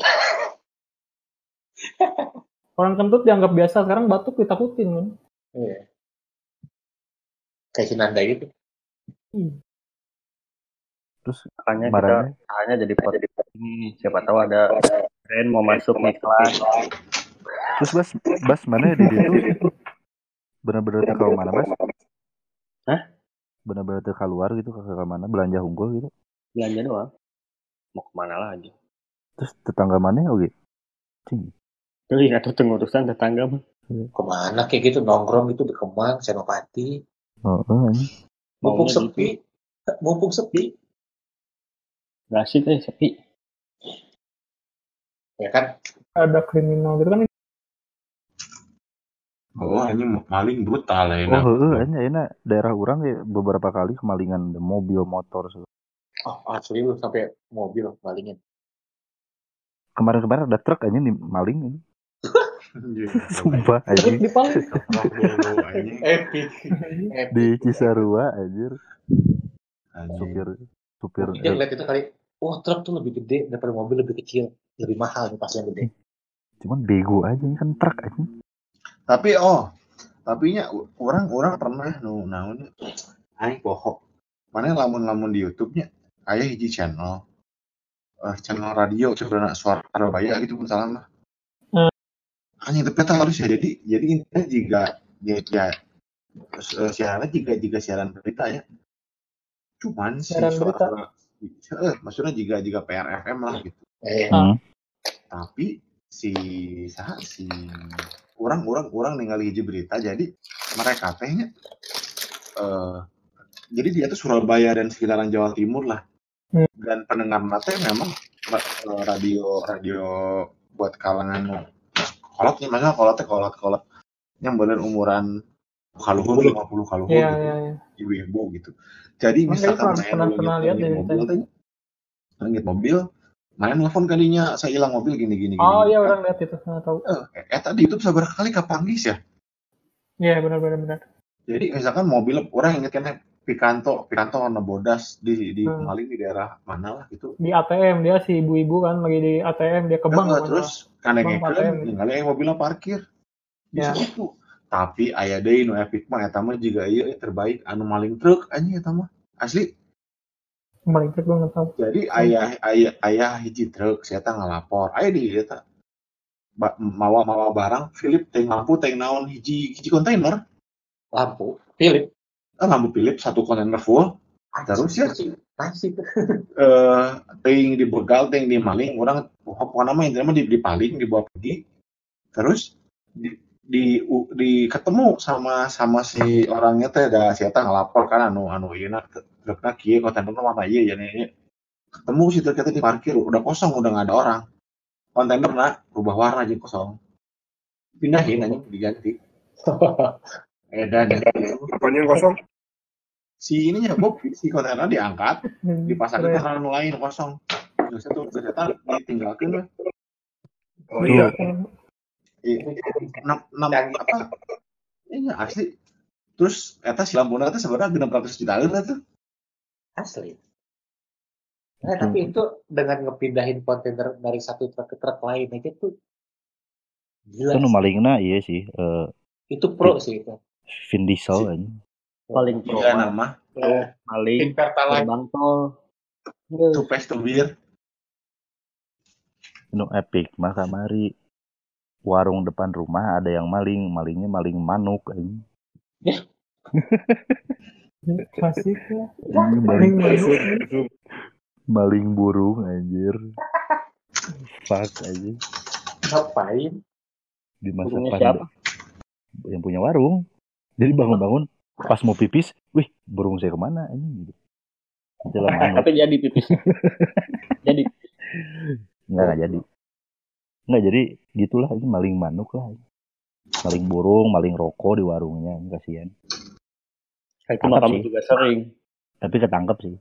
C: Orang kentut dianggap biasa, sekarang batuk ditakutin kan.
A: Iya. Kayak Sinanda gitu.
B: Terus
E: Makanya kita
B: barangnya
E: hanya jadi podcast ini. Siapa tahu ada brand mau masuk nih kelas.
B: terus Bas, Bas mana di situ? Bener-bener ke mana, Bas?
E: Hah?
B: Benar-benar teu keluar gitu ke ke mana belanja unggul gitu.
E: Belanja doang. Mau ke mana lagi?
B: Terus tetangga mana oke? Cing.
E: Tuh ingat tuh urusan tetangga mah.
A: Ke mana kayak gitu nongkrong itu di Kemang, Senopati.
B: Oh, oh, ini.
A: Mumpung
E: Maunya
A: sepi. Mumpung sepi.
E: Gak asik eh sepi.
A: Ya kan?
C: Ada kriminal gitu kan.
D: Oh, ini maling brutal ya.
B: Oh, heeh, ini ini daerah orang ya beberapa kali kemalingan mobil motor.
A: Oh, asli lu sampai mobil malingin.
B: Kemarin-kemarin ada truk aja nih maling. Sumpah aja.
A: Epic.
B: Di Cisarua anjir
D: Anjing.
B: supir supir
A: Dia ngeliat itu kali, wah truk tuh lebih gede daripada mobil lebih kecil. Lebih mahal nih pasti yang gede.
B: cuman bego aja ini kan truk aja
D: Tapi oh, tapi nya orang orang pernah nu naon aing poho. Mana lamun-lamun di YouTube-nya aya hiji channel eh channel radio sebenarnya suara Arabaya gitu pun salah mah.
C: Hmm.
D: Anjing tapi eta harus ya jadi jadi intinya jika ya, ya eh, siaran juga juga siaran berita ya. Cuman si
C: Siaran berita.
D: suara eh, maksudnya juga juga PRFM lah gitu.
A: Eh,
B: Hmm.
D: tapi si saha si orang orang orang ningali hiji berita jadi mereka tehnya eh jadi dia tuh Surabaya dan sekitaran Jawa Timur lah
C: Hmm.
D: dan pendengar nate memang eh, radio radio buat kalangan kolot nih maksudnya kolot teh kolot kolot yang bener umuran kaluhur 50 kaluhur
C: Iya,
D: gitu
C: iya, iya.
D: ibu-ibu gitu jadi
C: Emang
D: misalkan main
C: pernah- pernah lihat
D: mobil teh ngit mobil main telepon kalinya saya hilang mobil gini gini
C: Oh
D: gini.
C: iya orang lihat itu, nggak tahu.
D: Eh, eh tadi YouTube seberapa kali kapanggis ya?
C: Iya benar benar benar.
D: Jadi misalkan mobil orang inget kan Picanto, Picanto warna bodas di di
C: Hmm.
D: maling di daerah mana lah gitu.
C: Di ATM dia si ibu-ibu kan lagi di ATM dia ke bank. Kan.
D: terus kan
C: Bang ATM.
D: kan ningali yang mobilnya parkir. Di
C: Ya.
D: situ. Tapi aya deui nu epic mah eta mah juga ieu terbaik anu maling truk anjing eta mah. Asli.
C: Kembali truk nggak tahu.
D: Jadi ayah ayah ayah hiji truk saya teh ngalapor. Aya di eta ba- mawa mawa barang Philip teng lampu teng naon hiji hiji kontainer.
A: lampu. Philip.
D: Lampu Philip satu kontainer full. Terus ya? Eh ting dibegal ting di maling orang pokoknya nama intinya mah di, dipaling dibawa pergi terus di, di, di ketemu sama sama si orangnya teh ada si eta ngelapor kan anu anu ieu na trukna kieu kontainer mana ieu ya nih ketemu si truk di parkir udah kosong udah nggak ada orang. Kontainer nak berubah warna aja kosong. Pindahin aja diganti. Edan
F: Apanya yang kosong?
D: si ininya Bob si kontainer diangkat dipasang
C: Keren.
D: ke anu lain kosong terus itu ternyata ditinggalkan lah
F: Oh iya.
D: I- enam enam apa iya asli terus eta si lampuna teh sebenarnya genep ratus juta lah tuh
A: Asli. Nah, tapi itu dengan ngepindahin kontainer dari satu truk ke truk lain aja tuh gila.
B: itu malingna iya sih eh,
A: Itu pro sih itu.
B: Vin Diesel aja
E: Paling pro
D: iya
E: mah.
D: nama
E: Maling.
A: Tim Pertalite.
E: Gerbang tol.
D: two pace to beer
B: nu epic mah kamari warung depan rumah ada yang maling malingnya maling manuk aja
C: Klasik ya.
B: maling,
C: Paling
F: Zoom,
C: baru.
F: zoom.
B: maling burung anjir fuck aja
A: Ngapain?
B: di masa
E: Burungnya
B: pandemi
E: siapa?
B: yang punya warung jadi bangun-bangun pas mau pipis wih burung saya ke mana ini gitu
E: Tapi jadi pipis. jadi.
B: nggak nggak jadi nggak jadi gitulah ini maling manuk lah maling burung maling rokok di warungnya kasihan
E: Itu mah
B: Tangkap
E: kamu
B: sih.
E: juga sering.
B: tapi ketangkep sih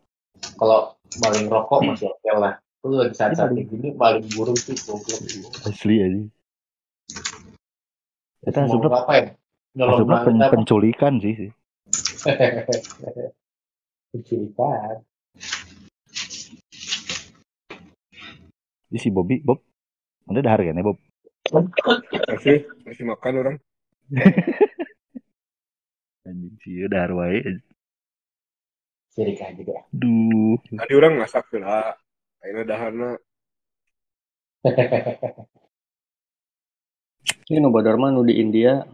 A: Kalau maling rokok masih oke lah. Lu lagi saat-saat
B: Iya,
A: kayak gini maling burung sih goblok.
B: asli aja kita
A: Mau
B: sebenarnya
A: ngapain? Nyolong
B: sebenarnya pen- penculikan sih sih
A: Penculikan.
B: Jadi si Bobby Bob Anda dahar kan ya Bob
F: Masih, masih makan orang.
B: anjing sih wae
A: Sirik aja deh.
B: duh
F: Tadi orang masak lah. Akhirnya dahana.
E: Ini nu nu di India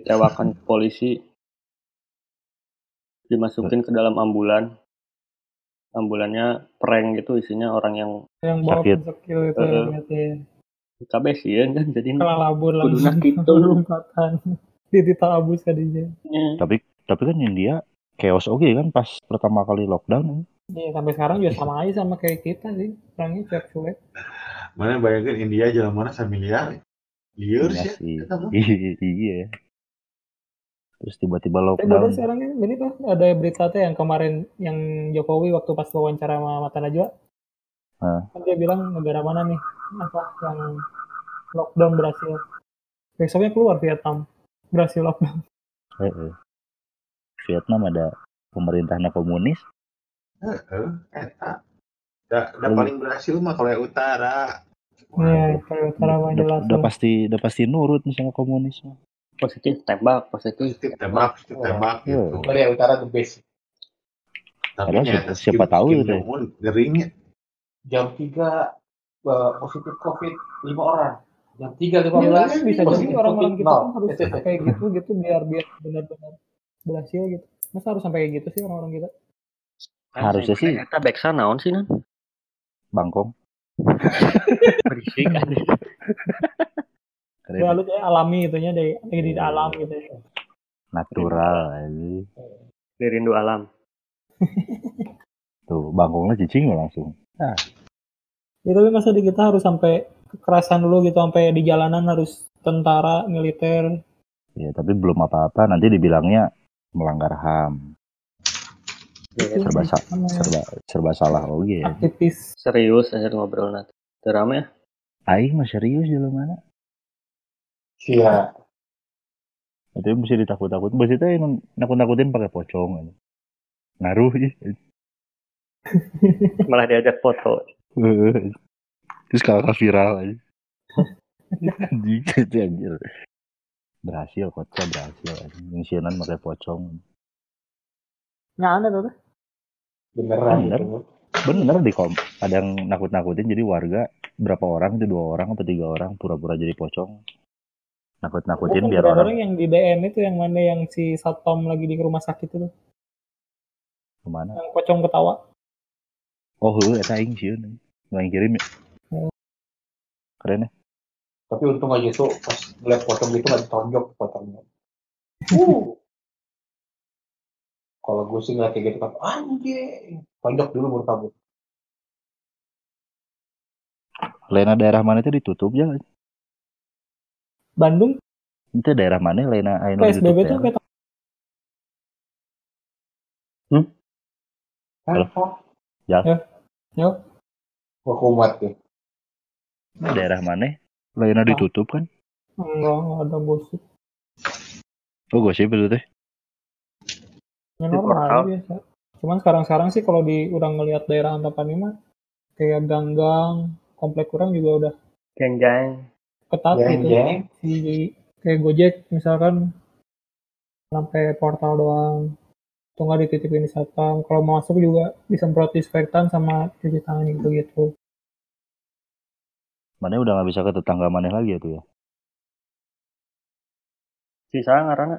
E: ditewakan ke polisi dimasukin ke dalam ambulan. Ambulannya prank gitu isinya orang yang
C: yang bawa
B: Sakit.
C: itu
E: Heeh.
C: ya ya.
E: Sih kan jadi
C: kelabur langsung
E: gitu.
C: lompatan di ditabus kadinya
B: Tapi tapi kan India chaos oke kan pas pertama kali lockdown.
C: iya sampai sekarang juga sama aja sama kayak kita sih orangnya cuek cuek
D: Mana bayangin India jalan mana samiliar. Liur
B: Iya
D: sih.
B: Iya. Terus tiba-tiba
C: tapi
B: lockdown.
C: sekarang ini ini tuh ada berita tuh yang kemarin yang Jokowi waktu pas wawancara sama Mata Najwa
B: Hah.
C: kan dia bilang negara mana nih apa yang lockdown berhasil besoknya keluar Vietnam berhasil lockdown
B: Eh, eh. Vietnam ada pemerintahnya komunis.
D: Heeh, eta. Da, da
B: Hmm.
D: paling berhasil mah kalau utara.
C: Iya, kalau utara mah
B: Udah,
C: jelas
B: udah pasti udah pasti nurut nih sama komunis.
E: Positif tembak positif
D: Positif tembak, positif tembak
B: Iya.
D: gitu.
A: Korea Utara the best.
D: Tapi nyata
B: siapa- siapa tahu itu ya.
D: Geringnya.
A: Jam 3 eh, positif COVID 5 orang. Jam 3
C: Iya,
A: 15
C: kan bisa jadi orang-orang kita kan harus kayak gitu gitu biar biar benar-benar berhasil gitu. Masa harus sampai kayak gitu sih orang-orang kita?
B: Harusnya sih
E: kita back naon sih nan
B: Bangkong.
E: berisik kan
B: Keren.
C: Ya lu kayak alami itunya dari dari di alam gitu ya.
B: Natural aja.
E: rindu alam
B: Tuh, bangkongnya cicing langsung.
C: Ya tapi masa di kita harus sampai kekerasan dulu gitu sampai di jalanan harus tentara, militer.
B: Ya, tapi belum apa-apa nanti dibilangnya melanggar HAM.
C: Itu
B: Serba sa- serba serba salah oke ya.
C: aktivis.
E: serius aja ngobrol nanti terame ya
B: Aing mah serius jalan mana?
A: Iya.
B: Itu mesti ditakut-takut. Itu yang nakut-nakutin pakai pocong aja. Ngaruh ih.
E: malah diajak foto
B: Terus kakak viral aja. Anjing anjir. Berhasil kocak berhasil. Ngisianan pakai pocong.
C: Nggak aneh tuh.
A: Beneran
B: Bener.
A: gitu.
B: Bener di kom. Ada yang nakut-nakutin jadi warga berapa orang itu dua orang atau tiga orang pura-pura jadi pocong. Nakut-nakutin biar
C: beredar
B: orang
C: yang di DM itu yang mana yang si satpam lagi di rumah sakit itu tuh.
B: ke mana.
C: Yang pocong ketawa.
B: Oh, heuh eta aing sieun. Nu aing kirim ya. Keren ya.
A: Tapi untung aja tuh pas ngeliat pocong gitu nggak ditonjok pocongnya. Uh. Kalau gue sih ngeliat kayak gitu kan, anjing. Tonjok dulu baru kabur.
B: Lena daerah mana itu ditutup ya?
C: Bandung
B: Itu daerah mana Lena anu
C: PSBB
B: ya?
C: kayak
B: Halo?
A: Hah?
B: Ya.
C: Yo.
A: Gua kumat ya.
B: Daerah mana? Lena ditutup kan?
C: enggak, enggak ada gosip.
B: Oh, gosip itu teh.
C: Ya normal biasa. Cuman sekarang-sekarang sih kalau di udah ngelihat daerah Antapani mah kayak gang-gang, komplek kurang juga udah
E: geng-geng
C: ketat
A: Jeng
C: gitu.
A: jeng.
C: Si kayak Gojek misalkan sampai portal doang. Atau nggak dititipin di satpam. Kalau mau masuk juga disemprot disinfektan sama cuci tangan gitu-gitu.
B: Mana udah nggak bisa ke tetangga mana lagi ya tuh ya?
E: sisa ngarana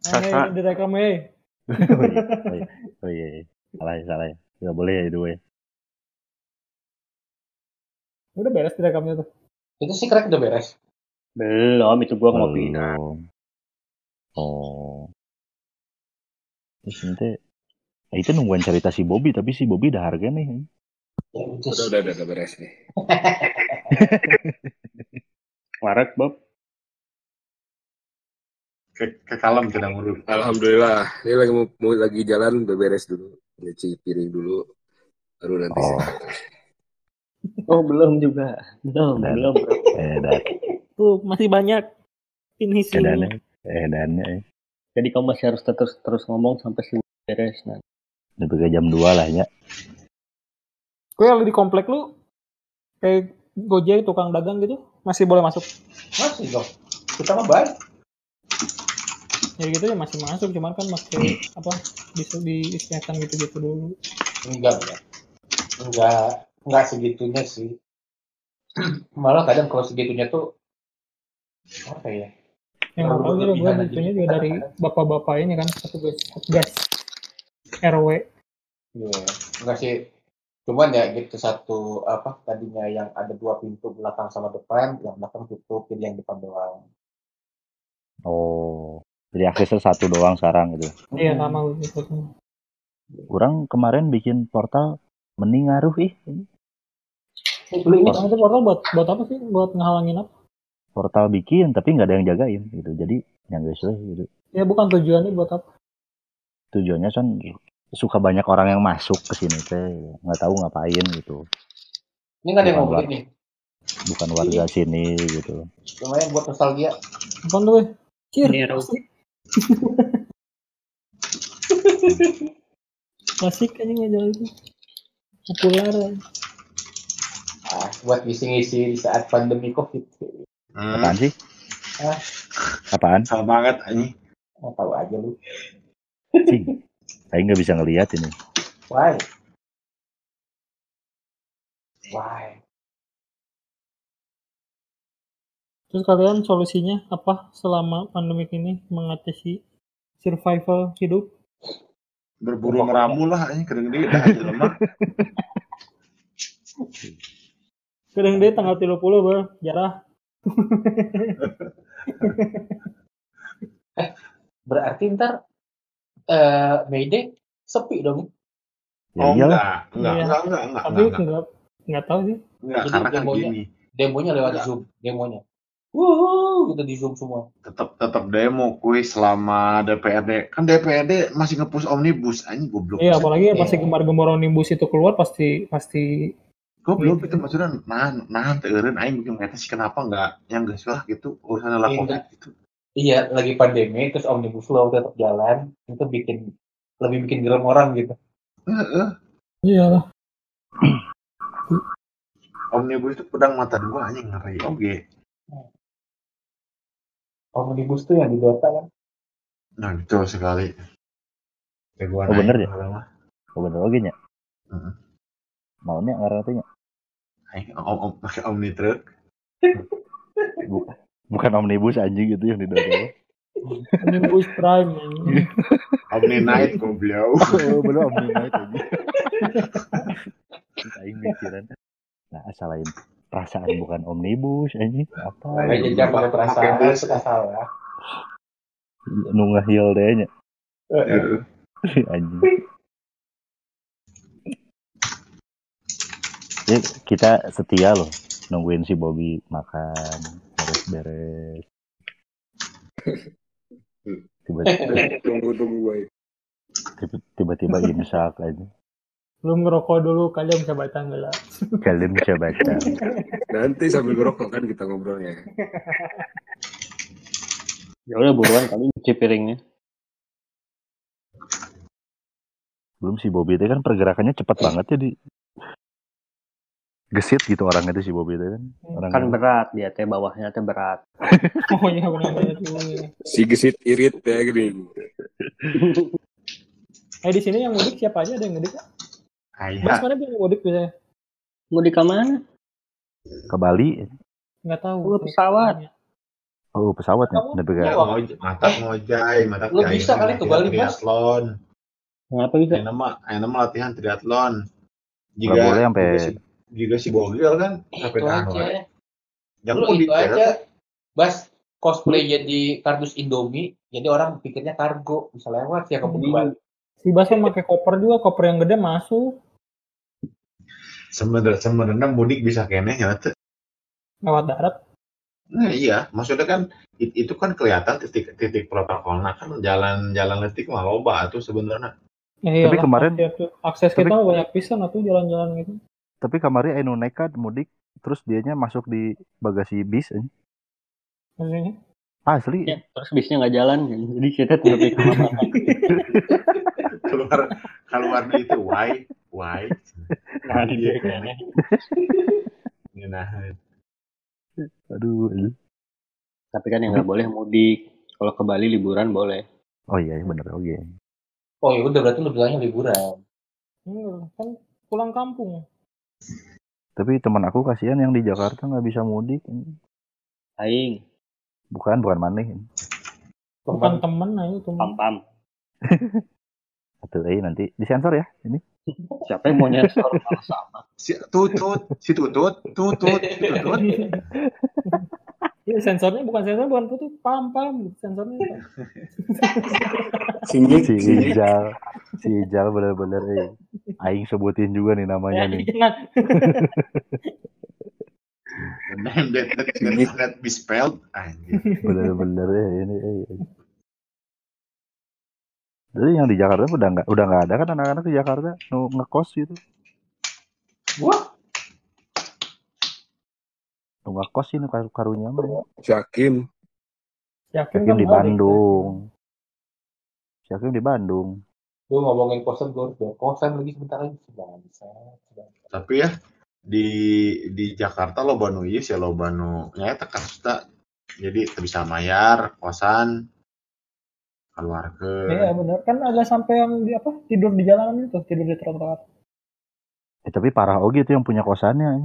C: Nah,
E: Sasa.
C: ini direkam eh.
B: oh iya, oh iya, oh iya, iya. salah ya, salah ya. Gak boleh ya itu ya.
C: Udah beres direkamnya tuh.
A: Itu sih crack udah beres.
E: belum itu gua ngopi.
B: Oh. Terus nanti Nah, itu nungguan cerita si Bobby, tapi si Bobby udah harga nih.
A: Ya, udah
F: Udah, udah, udah, udah beres nih.
E: Warek Bob
D: Ke, ke kalem kita ngurus.
F: Alhamdulillah. Ini lagi mau, mau lagi jalan beberes dulu. Nyuci piring dulu. Baru nanti.
B: Oh,
E: oh belum juga belum
B: Dan-
E: belum
B: eh, dan,
C: Tuh masih banyak finishing.
B: edannya, edannya, eh.
E: jadi kamu masih harus terus terus ngomong sampai si beres nah
B: Udah ke jam 2 lah ya.
C: Gue yang di komplek lu kayak Gojek tukang dagang gitu masih boleh masuk.
A: Masih dong. Kita mah baik.
C: Ya gitu ya masih masuk cuman kan pakai apa di disinfektan gitu-gitu dulu.
A: Enggak, enggak. Enggak, enggak segitunya sih. Malah kadang kalau segitunya tuh apa ya?
C: Yang nggak tahu juga gue butuhnya juga dari bapak-bapak ini kan petugas petugas RW.
A: Iya, enggak sih. Cuman ya gitu satu apa tadinya yang ada dua pintu belakang sama depan, yang belakang tutup, jadi yang depan doang.
B: Oh. Jadi aksesnya satu doang sekarang gitu.
C: Iya sama gue gitu.
B: Orang kemarin bikin portal mending ngaruh ih.
C: Beli itu portal buat buat apa sih? Buat ngehalangin apa?
B: Portal bikin tapi nggak ada yang jagain gitu. Jadi yang guys gitu.
C: Ya bukan tujuannya buat apa?
B: Tujuannya kan suka banyak orang yang masuk ke sini teh nggak tahu ngapain gitu.
A: Ini nggak ada yang mau
B: Bukan
A: beli nih.
B: Bukan warga sini gitu.
A: Lumayan buat nostalgia.
C: Apaan tuh? Cir,
E: Nero.
C: asik. Aja nggak itu. Populer.
A: Ah, buat ngisi-ngisi di saat pandemi covid.
D: Hmm,
B: Apaan sih?
A: Ah.
B: Apaan?
D: salah banget ini.
A: Mau tahu aja lu.
B: Cing. Saya nggak bisa ngelihat ini.
A: Why? Why?
C: Terus kalian solusinya apa selama pandemik ini mengatasi survival hidup?
D: Berburu meramu lah ini kering dia dah aja lemah.
C: Kadang deh tanggal 30 ber jarah.
A: Berarti ntar eh Mayday sepi dong.
B: Ya
D: Oh
B: iyalah.
D: enggak, enggak,
C: Iya.
D: enggak, enggak, enggak,
C: Tapi
D: enggak,
C: enggak enggak tahu sih.
D: enggak,
A: Jadi
D: karena kan
A: demonya-
D: gini,
A: Demonya lewat
D: Enggak.
A: Zoom, demonya. Wuh, gitu di Zoom semua.
D: tetap tetap demo kuis selama DPRD kan DPRD masih ngepush omnibus anjing goblok
C: Iya, apalagi pas
A: Iya.
C: gemar-gemar omnibus itu keluar pasti pasti
D: goblok
C: Gitu.
D: itu maksudnya nahan nahan teureun aing bikin ngeta sih kenapa enggak yang geus lah gitu urusan lah
A: Iya.
D: covid gitu
A: Iya, lagi pandemi, terus Omnibus Law tetap jalan, itu bikin lebih bikin gerem orang gitu.
D: Heeh.
C: iya lah.
D: omnibus itu pedang mata dua anjing ngeri oke
A: Omnibus tuh yang di Dota kan.
D: nah betul sekali Jagoan
B: Oh, bener ya? Oh, bener oke nya.
D: Heeh.
B: Maunya ngarang nya.
D: Aing om om pakai omni truck
B: Bu- Bukan omnibus anjing gitu yang di dalam.
C: Omnibus Prime.
D: omni night goblok
B: Oh, belum omnibus anjing. Aing mikiran. Nah, asal lain perasaan bukan omnibus anjing. Apa?
A: Kayak jejak pakai perasaan,
D: bus.
A: suka salah.
B: Nu ngehil deh nya.
D: Heeh.
B: anjing. Ya, kita setia loh nungguin si Bobby makan beres-beres. Tiba-tiba,
F: Tunggu tunggu boy.
B: tiba-tiba imsak aja.
C: Belum ngerokok dulu, kalian bisa baca lah?
B: Kalian bisa baca.
F: Nanti sambil ngerokok kan kita ngobrolnya.
E: Ya udah buruan kali cuci piringnya.
B: Belum si Bobby itu kan pergerakannya cepat banget ya di gesit gitu orang itu si Bobby itu kan. Orang
E: Kan berat dia teh bawahnya teh berat.
C: Oh iya ya.
F: Si gesit irit ya gini.
C: Eh di sini yang mudik siapa aja ada yang mudik?
D: Aya.
C: Bas mana yang mudik biasanya?
E: Mau di mana?
B: ke Bali.
C: Nggak tahu.
E: Oh, pesawat.
B: Oh, pesawatnya.
A: Kamu-
B: Tapi
A: Iya,
B: kayak
D: mata ngojay mata
A: Lu bisa kali ke Bali, Mas.
D: triathlon
E: Kenapa bisa?
D: Ayeuna mah ayeuna mah latihan triathlon
B: nggak boleh sampai
D: juga si, juga si Bogil kan sampai wae. Yang
A: Lu
D: mudik
A: itu
D: ya,
A: aja. Bas, cosplay jadi kardus Indomie, jadi orang pikirnya kargo, bisa lewat ya ke
C: Hmm.
A: Bali.
C: Si Bas kan pakai koper juga, koper yang gede masuk
D: sebenarnya sebenarnya mudik bisa kene ya teh.
C: lewat darat.
D: Nah, iya, maksudnya kan it- itu kan kelihatan titik-titik protokolnya kan jalan-jalan letik mah loba tuh sebenarnya.
C: Ya,
B: Tapi
C: iyalah,
B: kemarin-
C: akses, akses
B: tapi-
C: kita banyak pisan atau jalan-jalan gitu.
B: tapi kemarin Enu nekat mudik terus dianya masuk di bagasi bis anjing.
C: Maksudnya?
B: Asli.
E: Ya, terus bisnya nggak jalan, jadi kita ke mana.
D: Keluar keluar di itu why why.
E: Nah, di dia kayaknya.
D: Nah,
B: Aduh. anjing.
E: Tapi kan yang nggak boleh mudik. Kalau ke Bali liburan boleh.
B: Oh iya bener oke.
A: Oh ya udah berarti lu bilangnya liburan.
C: Enggak, kan pulang kampung.
B: Tapi teman aku kasihan yang di Jakarta nggak bisa mudik.
E: Aing.
B: Bukan bukan maneh.
C: bukan temen nah itu
E: Pam pam.
B: Atau eh nanti disensor ya ini.
E: Siapa yang mau nyensor malah sama.
D: Si tutut, si tutut, tutut, si tutut.
C: Iya sensornya bukan sensor bukan tutup pam pam gitu sensornya.
F: Singgih,
B: Si. Ijal, si Ijal bener-bener eh. Aing sebutin juga nih namanya
C: Ya,
B: nih.
C: jangan.
D: The name that, that, that cannot be spelled. Anjir.
B: Bener-bener eh ini eh. Jadi yang di Jakarta udah nggak udah nggak ada kan anak-anak di Jakarta nu ngekos gitu.
A: Wah,
B: Nu ngekos ini kar karunya mah.
C: Yakin
B: Yakin
C: kan
B: di. Bandung. Yakin di Bandung.
A: lu ngomongin kosan gue udah kosan lagi sebentar lagi sebangsa.
D: Tapi ya di di Jakarta lo banu sih lo banu ya tekan sudah jadi bisa mayar kosan keluar ke
C: Iya benar kan ada sampai yang di apa tidur di jalanan itu tidur di trotoar.
B: Eh tapi parah oge itu yang punya kosannya.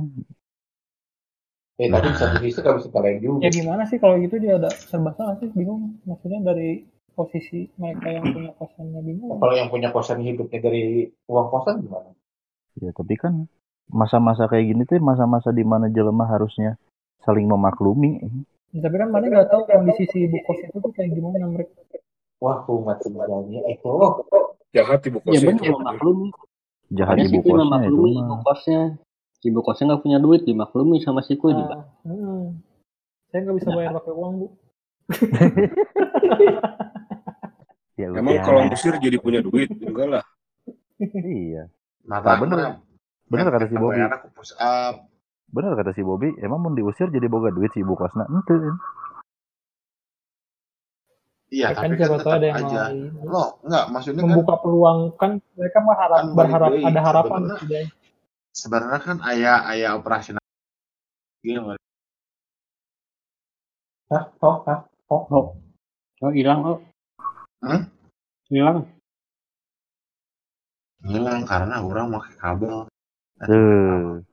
A: Eh tapi di satu sisi bisa kalian juga.
C: Ya gimana sih kalau gitu dia ada serba salah sih bingung. Maksudnya dari posisi mereka yang punya kosannya bingung.
A: Kalau yang punya kosan hidupnya dari uang kosan gimana?
B: Ya tapi kan masa-masa kayak gini tuh masa-masa di mana jelema harusnya saling memaklumi.
C: Ya, tapi kan mana nggak tahu kondisi si ibu kos itu tuh kayak gimana mereka.
A: Wah, umat sebenarnya itu
F: Jahat ibu
E: Ya
F: kosnya.
E: bener maklumi.
B: Jahat
E: Makanya
B: ibu kosnya itu
E: memaklumi ibu
B: mah.
E: kosnya. Ibu kosnya nggak punya duit dimaklumi sama si Kuy juga.
C: Ah, hmm. Saya nggak bisa bayar pakai uang bu.
B: Ya
F: Emang kalau ngusir jadi punya duit? Enggak lah.
B: Iya.
D: mata
B: Nah, bener. Bener kata si Bobby.
D: push up
B: Bener kata si Bobby, emang mau diusir jadi boga duit si ibu kosna. Ente.
D: Iya
C: Ya kan
D: tapi kan
C: siapa tahu
D: tetap
C: ada yang
D: aja
C: lain.
D: lo enggak maksudnya kan
C: Membuka peluang kan mereka berharap
D: Kan
C: berharap
D: deui,
C: ada harapan
D: sebenarnya. sebenarnya kan ayah ayah operasional Gini,
A: Hah? Oh, hah?
E: Oh, oh hilang oh.
D: Hmm?
E: Hilang.
D: hilang karena orang pakai kabel
B: Tuh.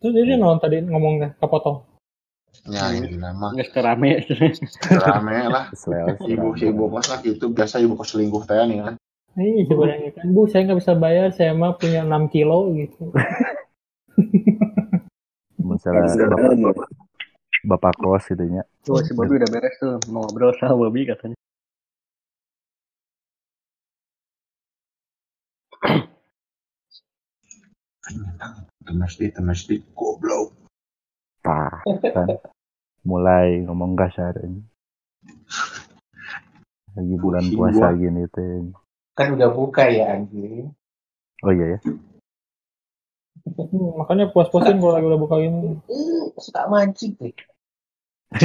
C: Terus jadi non tadi ngomongnya kepotong.
D: Ya ini nama
E: Nggak kerame.
D: rame lah
B: Selel sih.
D: ibu ibu kos lah gitu biasa ibu kos selingkuh teh nih kan
C: Nih sebenarnya kan bu saya nggak bisa bayar saya mah punya 6 kilo gitu.
B: Misalnya bapak, bapak kos gitu nya.
E: Tuh si Bobby udah beres tuh mau ngobrol sama Bobby katanya.
D: Temesdi, temesdi, goblok.
B: Tah, kan. Mulai ngomong kasar ini. Lagi bulan puasa gini teh.
A: Kan udah buka ya anjing.
B: Oh iya ya.
C: Hmm, makanya puas-puasin kalau lagi udah buka ini.
A: Suka mancing deh.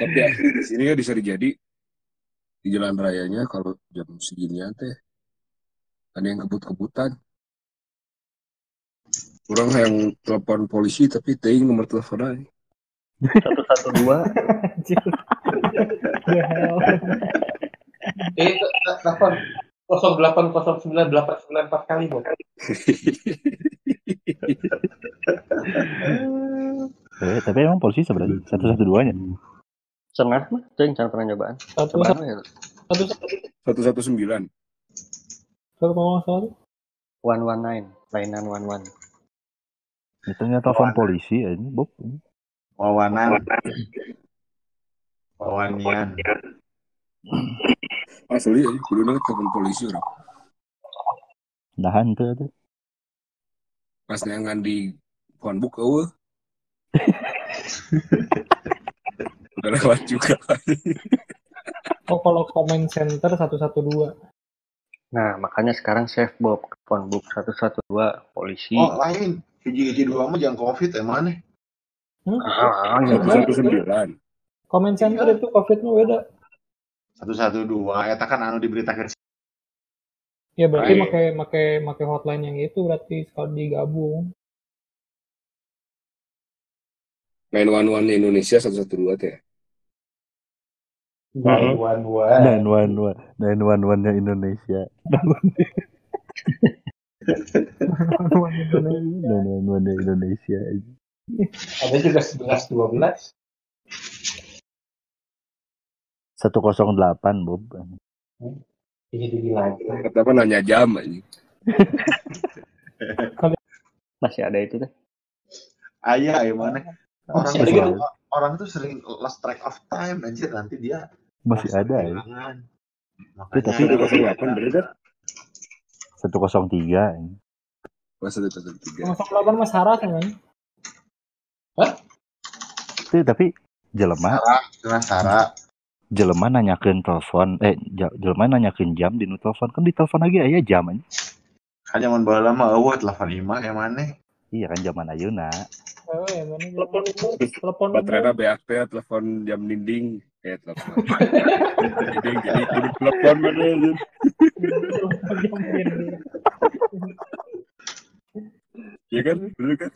F: Tapi asli di sini ya bisa dijadi di jalan rayanya kalau jam seginian teh ada yang kebut-kebutan. Orang yang telepon polisi tapi teing nomor telepon aja.
E: Satu satu dua.
C: Hell.
A: Eh, telepon 0809894 kali, Bu.
B: Eh, tapi emang polisi sebenarnya satu satu duanya.
E: Setengah mah, ceng jangan pernah nyobaan.
C: Satu
E: ya.
C: satu satu
F: Satu satu sembilan.
C: satu kalau nggak salah tuh.
E: One one nine, lainan one one.
B: Itu nya telepon polisi ini, Bob.
D: Wawanan. Wawanian.
F: Asli ya, kudu nanti telepon polisi orang.
B: Nahan tuh tuh.
F: Pas neangan di phonebook eueuh. Udah lewat juga.
C: Oh kalau comment center 112.
E: Nah, makanya sekarang save Bob phone book 112 polisi.
D: Oh, lain. Hiji-hiji dua mah jangan covid emang nih.
E: Ah,
C: Iya,
F: Satu sembilan.
C: Comment center itu COVID-nya beda.
D: Satu satu dua. Eta kan anu diberitakan.
C: Ya berarti
D: Baik.
C: pakai pakai pakai hotline yang itu berarti kalau digabung.
F: 911 Indonesia satu satu dua teh.
A: Nine one one.
B: Nine one one, nine one one nya Indonesia. Lawan Indonesia. Lawan Indonesia aja.
A: Ada juga sebelas dua
B: belas. Satu kosong delapan Bob.
A: Ini diri lagi.
F: Kenapa nanya jam aja?
E: Masih ada itu deh.
D: Ayah, ayah mana? Orang,
A: Masih
B: sering,
D: orang itu sering lost track of time anjir nanti dia
B: masih ada ya. Makanya, tapi
F: tapi 108 beredar
B: 103.
F: Mas
C: 103. 08 Mas Sarah kan? Hah?
B: Itu tapi jelema.
D: Sarah, Sarah.
B: Jelema nanyakin telepon, eh jelema nanyakin jam di telepon kan di telepon lagi aja jam aja.
D: Kan bawa lama mah awet telepon lima yang mana?
B: Iya kan zaman ayuna,
C: Oh, ya? Telepon telepon.
F: Baterainya BAT telepon jam dinding kayak telepon. dinding jadi jadi telepon mana aja. Iya kan? Bener kan?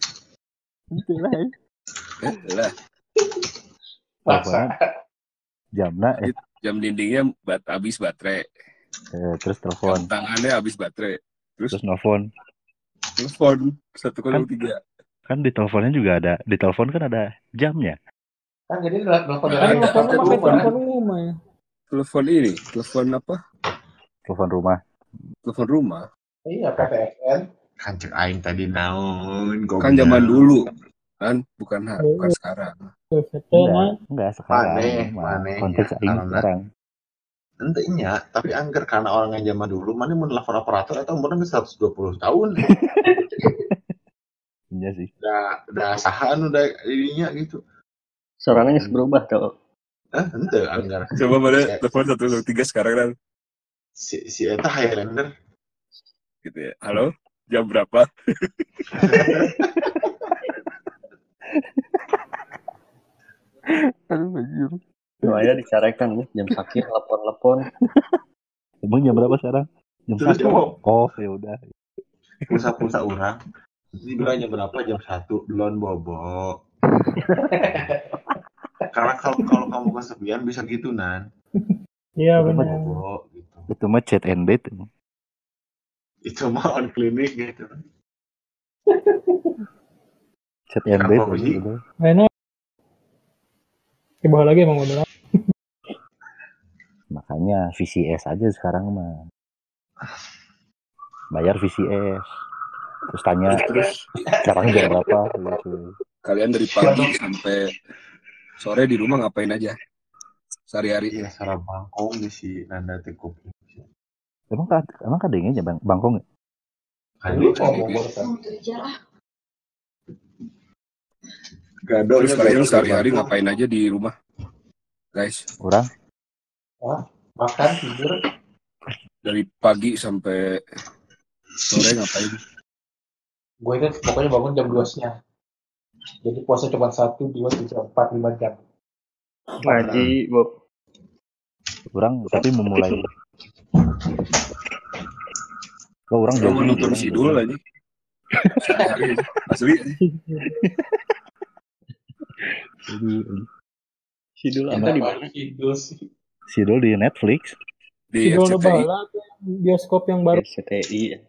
B: Itulah ya.
F: Eh, lah.
B: Teleponan jamna eh,
F: Jam dindingnya bat habis baterai.
B: eh, terus
F: Jam
B: telepon
F: tangannya habis baterai.
B: terus nelfon
F: Telepon satu kali tiga.
B: kan di teleponnya juga ada di telepon kan ada jamnya
A: Kan jadi telepon dari
C: telepon
F: ada
C: pakai
F: rumah.
C: telepon ya.
F: Telepon ini, telepon apa?
B: telepon rumah
F: Telepon rumah.
A: Iya, PTSN.
D: Kan cek aing tadi naon
F: Kan zaman dulu kan, bukan bukan sekarang.
B: Enggak enggak sekarang
D: Maneh,
B: mah.
D: maneh,
B: konteks
D: ya,
B: aing
D: karena-
B: sekarang
D: Entenya, tapi angker karena orang yang zaman dulu mana mau telepon operator atau umurnya bisa 120 tahun.
B: iya sih
D: udah udah sahan udah ininya gitu.
E: Soalnya berubah tuh.
D: Eh, ente angker.
F: Coba mana
D: Si-
F: telepon satu dua tiga sekarang kan
D: Si si eta Highlander
F: gitu ya. Halo, jam berapa?
B: aduh anjir
E: Doanya dicarekan nih jam sakit lepon-lepon.
B: emang jam berapa sekarang jam
D: Terus
B: satu
D: jawab.
B: oh ya udah
D: pulsa-pulsa orang. Ini bilang jam berapa? Jam satu. Belum bobo. Karena kalau kalau kamu kesepian bisa gitu nan.
C: Iya benar.
D: gitu.
B: itu mah chat and date.
D: Itu mah on klinik gitu.
B: chat and date gitu.
C: Enak. Bawah lagi emang udah.
B: makanya VCS aja sekarang mah bayar VCS terus tanya
F: Terus
B: sekarang jam berapa gitu
F: kalian dari pagi sampai sore di rumah ngapain aja? Sehari-hari.
D: Iya, sarap bangkong di si Nanda Tekuk.
B: emang kan emang kadangnya bang bangkong ya?
D: Kali
A: kan.
G: Kerja lah.
D: gado
F: Terus kalian sehari-hari ngapain aja di rumah? Guys,
B: orang
A: Makan, tidur.
F: dari pagi sampai sore ngapain?
A: Gue itu pokoknya bangun jam 2 siang. Jadi puasa cuma 1, 2, 3, 4, 5 jam.
E: Ngaji, Bob.
B: orang tapi memulai oh, orang
F: mau
B: jogging,
F: nonton aja. Sehari-hari aja. Asli
E: Sidul apa di mana?
B: Sidul di Netflix
F: Di
C: Sidul bioskop yang baru.
E: RCTI.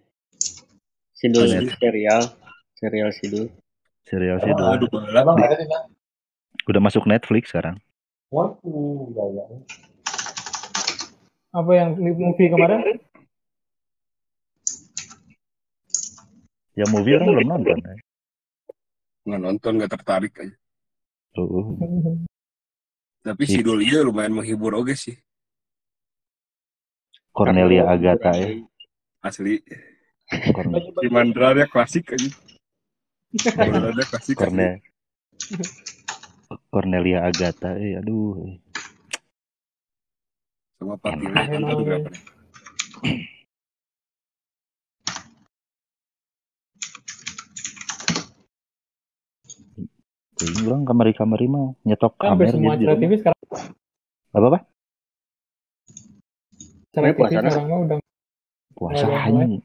E: Sidul serial, serial Sidul.
B: Serial
F: aduh,
A: ada di mana?
B: udah masuk Netflix sekarang
A: Waduh.
C: Apa yang movie kemarin?
B: ya movie orang belum nonton ya.
F: Nggak nonton, nggak tertarik aja.
B: Tuh.
F: Tapi sidul iya lumayan menghibur oke sih.
B: Cornelia Agatha ya
F: Asli.
B: Corne-
F: Si Mandranya klasik aja. Mandranya klasik. asli.
B: Corne Cornelia Agatha eh aduh eh.
F: Sama.
C: Enak.
F: Aduh, berapa nih?
B: Jadi orang kamari-kamari mah nyetok
C: hampir
B: kamera
C: semua
B: gitu.
C: TV sekarang.
B: apa apa
C: Acara
E: Tapi
C: TV sekarang mah udah
B: puasa anjing.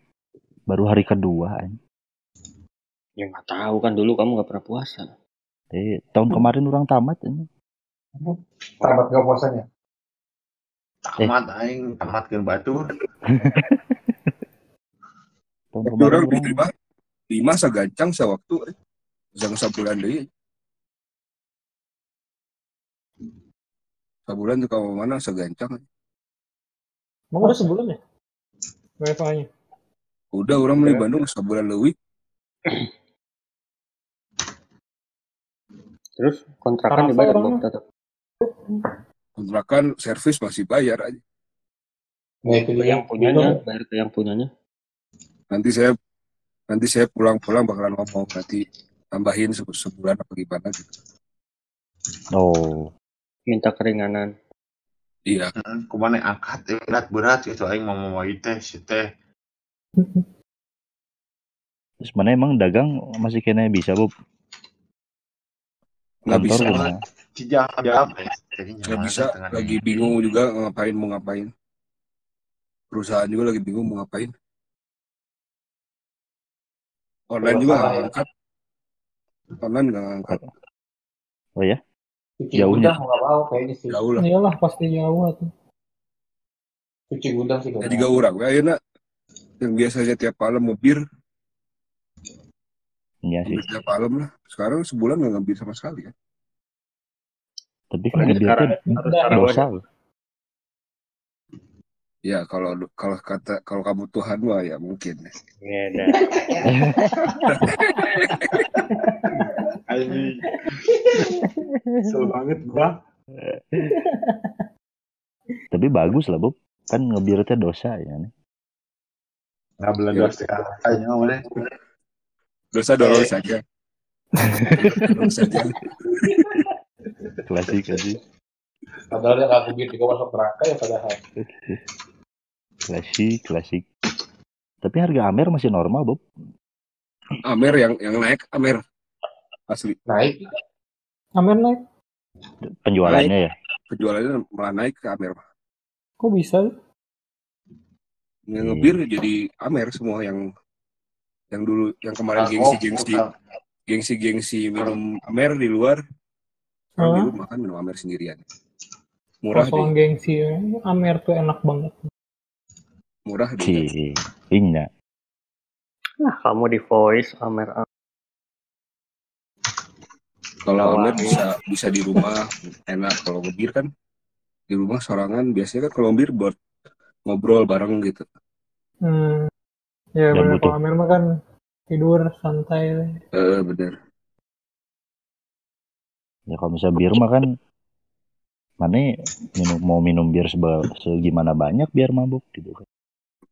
B: baru hari kedua anjing.
E: Ya nggak tahu kan dulu kamu nggak pernah puasa.
B: eh tahun kemarin orang tamat anjing.
A: Tamat gak puasanya.
D: tamat aing tamat ke batu
B: tahun kemarin
F: orang lima, lima sagancang sewaktu. eh. bisa sabulan deui sabulan tuh kamu mana segancang
C: Emang udah sebulan ya? WFA-nya.
F: udah orang beli Bandung sabulan leuwih
E: Terus kontrakan
C: Tarasa
E: dibayar. Bob tetap.
F: kontrakan servis masih bayar aja
A: Nah itu
E: Ke yang punyanya, bayar ke yang punyanya.
F: nanti saya nanti saya pulang-pulang bakalan ngomong nanti tambahin se- sebulan apa gimana gitu
B: Oh,
E: Minta keringanan.
F: iya
D: Hmm, Kumaha angkat eh, berat-berat gitu aing mau mau teh si teh.
B: terus mana emang dagang masih kena bisa Bob?
F: Nggak bisa. nggak bisa. lagi bingung juga ngapain mau ngapain. Perusahaan juga lagi bingung mau ngapain. Online juga nggak ngangkat. Online nggak ngangkat.
B: Oh ya?
A: Cuci
B: Jauhnya.
A: gudang nggak mau kayaknya sih.
F: jauh lah.
C: Iyalah pasti jauh tuh.
A: Cuci gudang sih
F: jadi
A: mau.
F: gak urang. Ayeuna yang biasanya tiap malam ngebir
B: Iya sih.
F: ngebir tiap malam lah sekarang sebulan nggak ngebir sama sekali ya
B: Tapi kan
C: Udah.
E: tarawih.
B: dosa. loh.
F: ya kalau kalau kata kalau kamu Tuhan mah ya mungkin.
D: Anjing. Kesel banget gua.
B: Tapi bagus lah Bob. Kan ngebir teh dosa ya. nih.
D: Nggak boleh
F: Ya.
D: dosa. Ayo nggak boleh.
F: Dosa dorong saja
B: Klasik aja.
A: Padahal yang aku bikin juga masuk neraka ya padahal.
B: Klasik, klasik. Tapi harga Amer masih normal Bob.
F: Amer yang yang naik Amer asli
A: Naik.
C: Amer naik.
B: Penjualannya ya.
F: penjualannya malah naik ke Amer
C: Kok bisa?
F: yang ngebir jadi Amer semua yang yang dulu yang kemarin
A: Oh,
F: gengsi gengsi
A: bukan.
F: gengsi gengsi minum Amer di luar kalau di rumah kan minum Amer sendirian murah
C: Kosong
F: deh
C: gengsi. Amer tuh enak banget.
F: murah deh
B: Inya.
E: Nah, kamu di voice Amer
F: kalau Amer bisa bisa di rumah enak kalau ngebir kan di rumah sorangan biasanya kan kalau ngebir buat ngobrol bareng gitu
C: Hmm. Ya,
B: butuh.
C: Kalau Amer mah kan tidur santai.
F: eh bener
B: Ya kalau misalnya bir mah kan mana minum mau minum bir seba, segimana banyak biar mabuk gitu kan.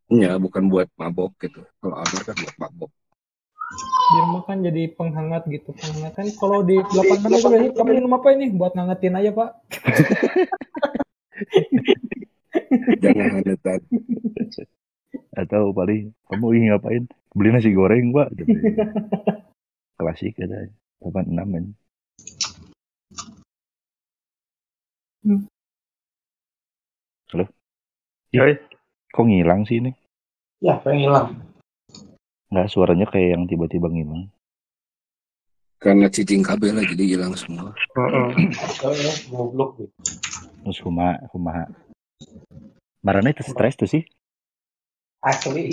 F: ya bukan buat mabok gitu kalau Amer kan buat mabok
C: Bir mah kan jadi penghangat gitu. Penghangat kan kalau di lapangan itu biasanya kamu minum apa ini? Buat ngangetin aja, Pak.
F: jangan hanetan
B: Atau paling kamu ingin ngapain? Beli nasi goreng pak. Gitu. Klasik ada. 86 kan.
C: Hmm.
B: Halo?
E: Yoi.
B: Kok ngilang sih ini?
A: Ya, pengen hilang.
B: Nggak suaranya kayak yang tiba-tiba ngilang.
F: karena cicing kabel lah jadi hilang semua
A: goblok gitu.
B: Terus kumaha, kumaha. Marane itu stres tuh sih.
A: Asli.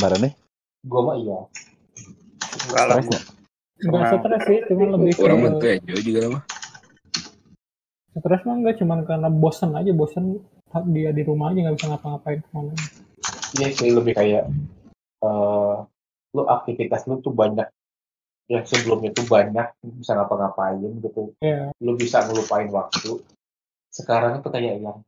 B: Marane
A: Gua mah iya.
E: Enggak lah.
B: stres nggak?
C: Enggak stres sih, cuma lebih ke
F: orang mah tuh enjoy juga mah
C: stres mah enggak cuman karena bosan aja, bosan dia di rumah aja nggak bisa ngapa-ngapain ke mana.
A: Iya sih lebih kayak eh lu aktivitas lu tuh banyak yang sebelumnya tuh banyak bisa ngapa-ngapain gitu
C: Iya.
A: lu bisa ngelupain waktu sekarang tuh kayak yang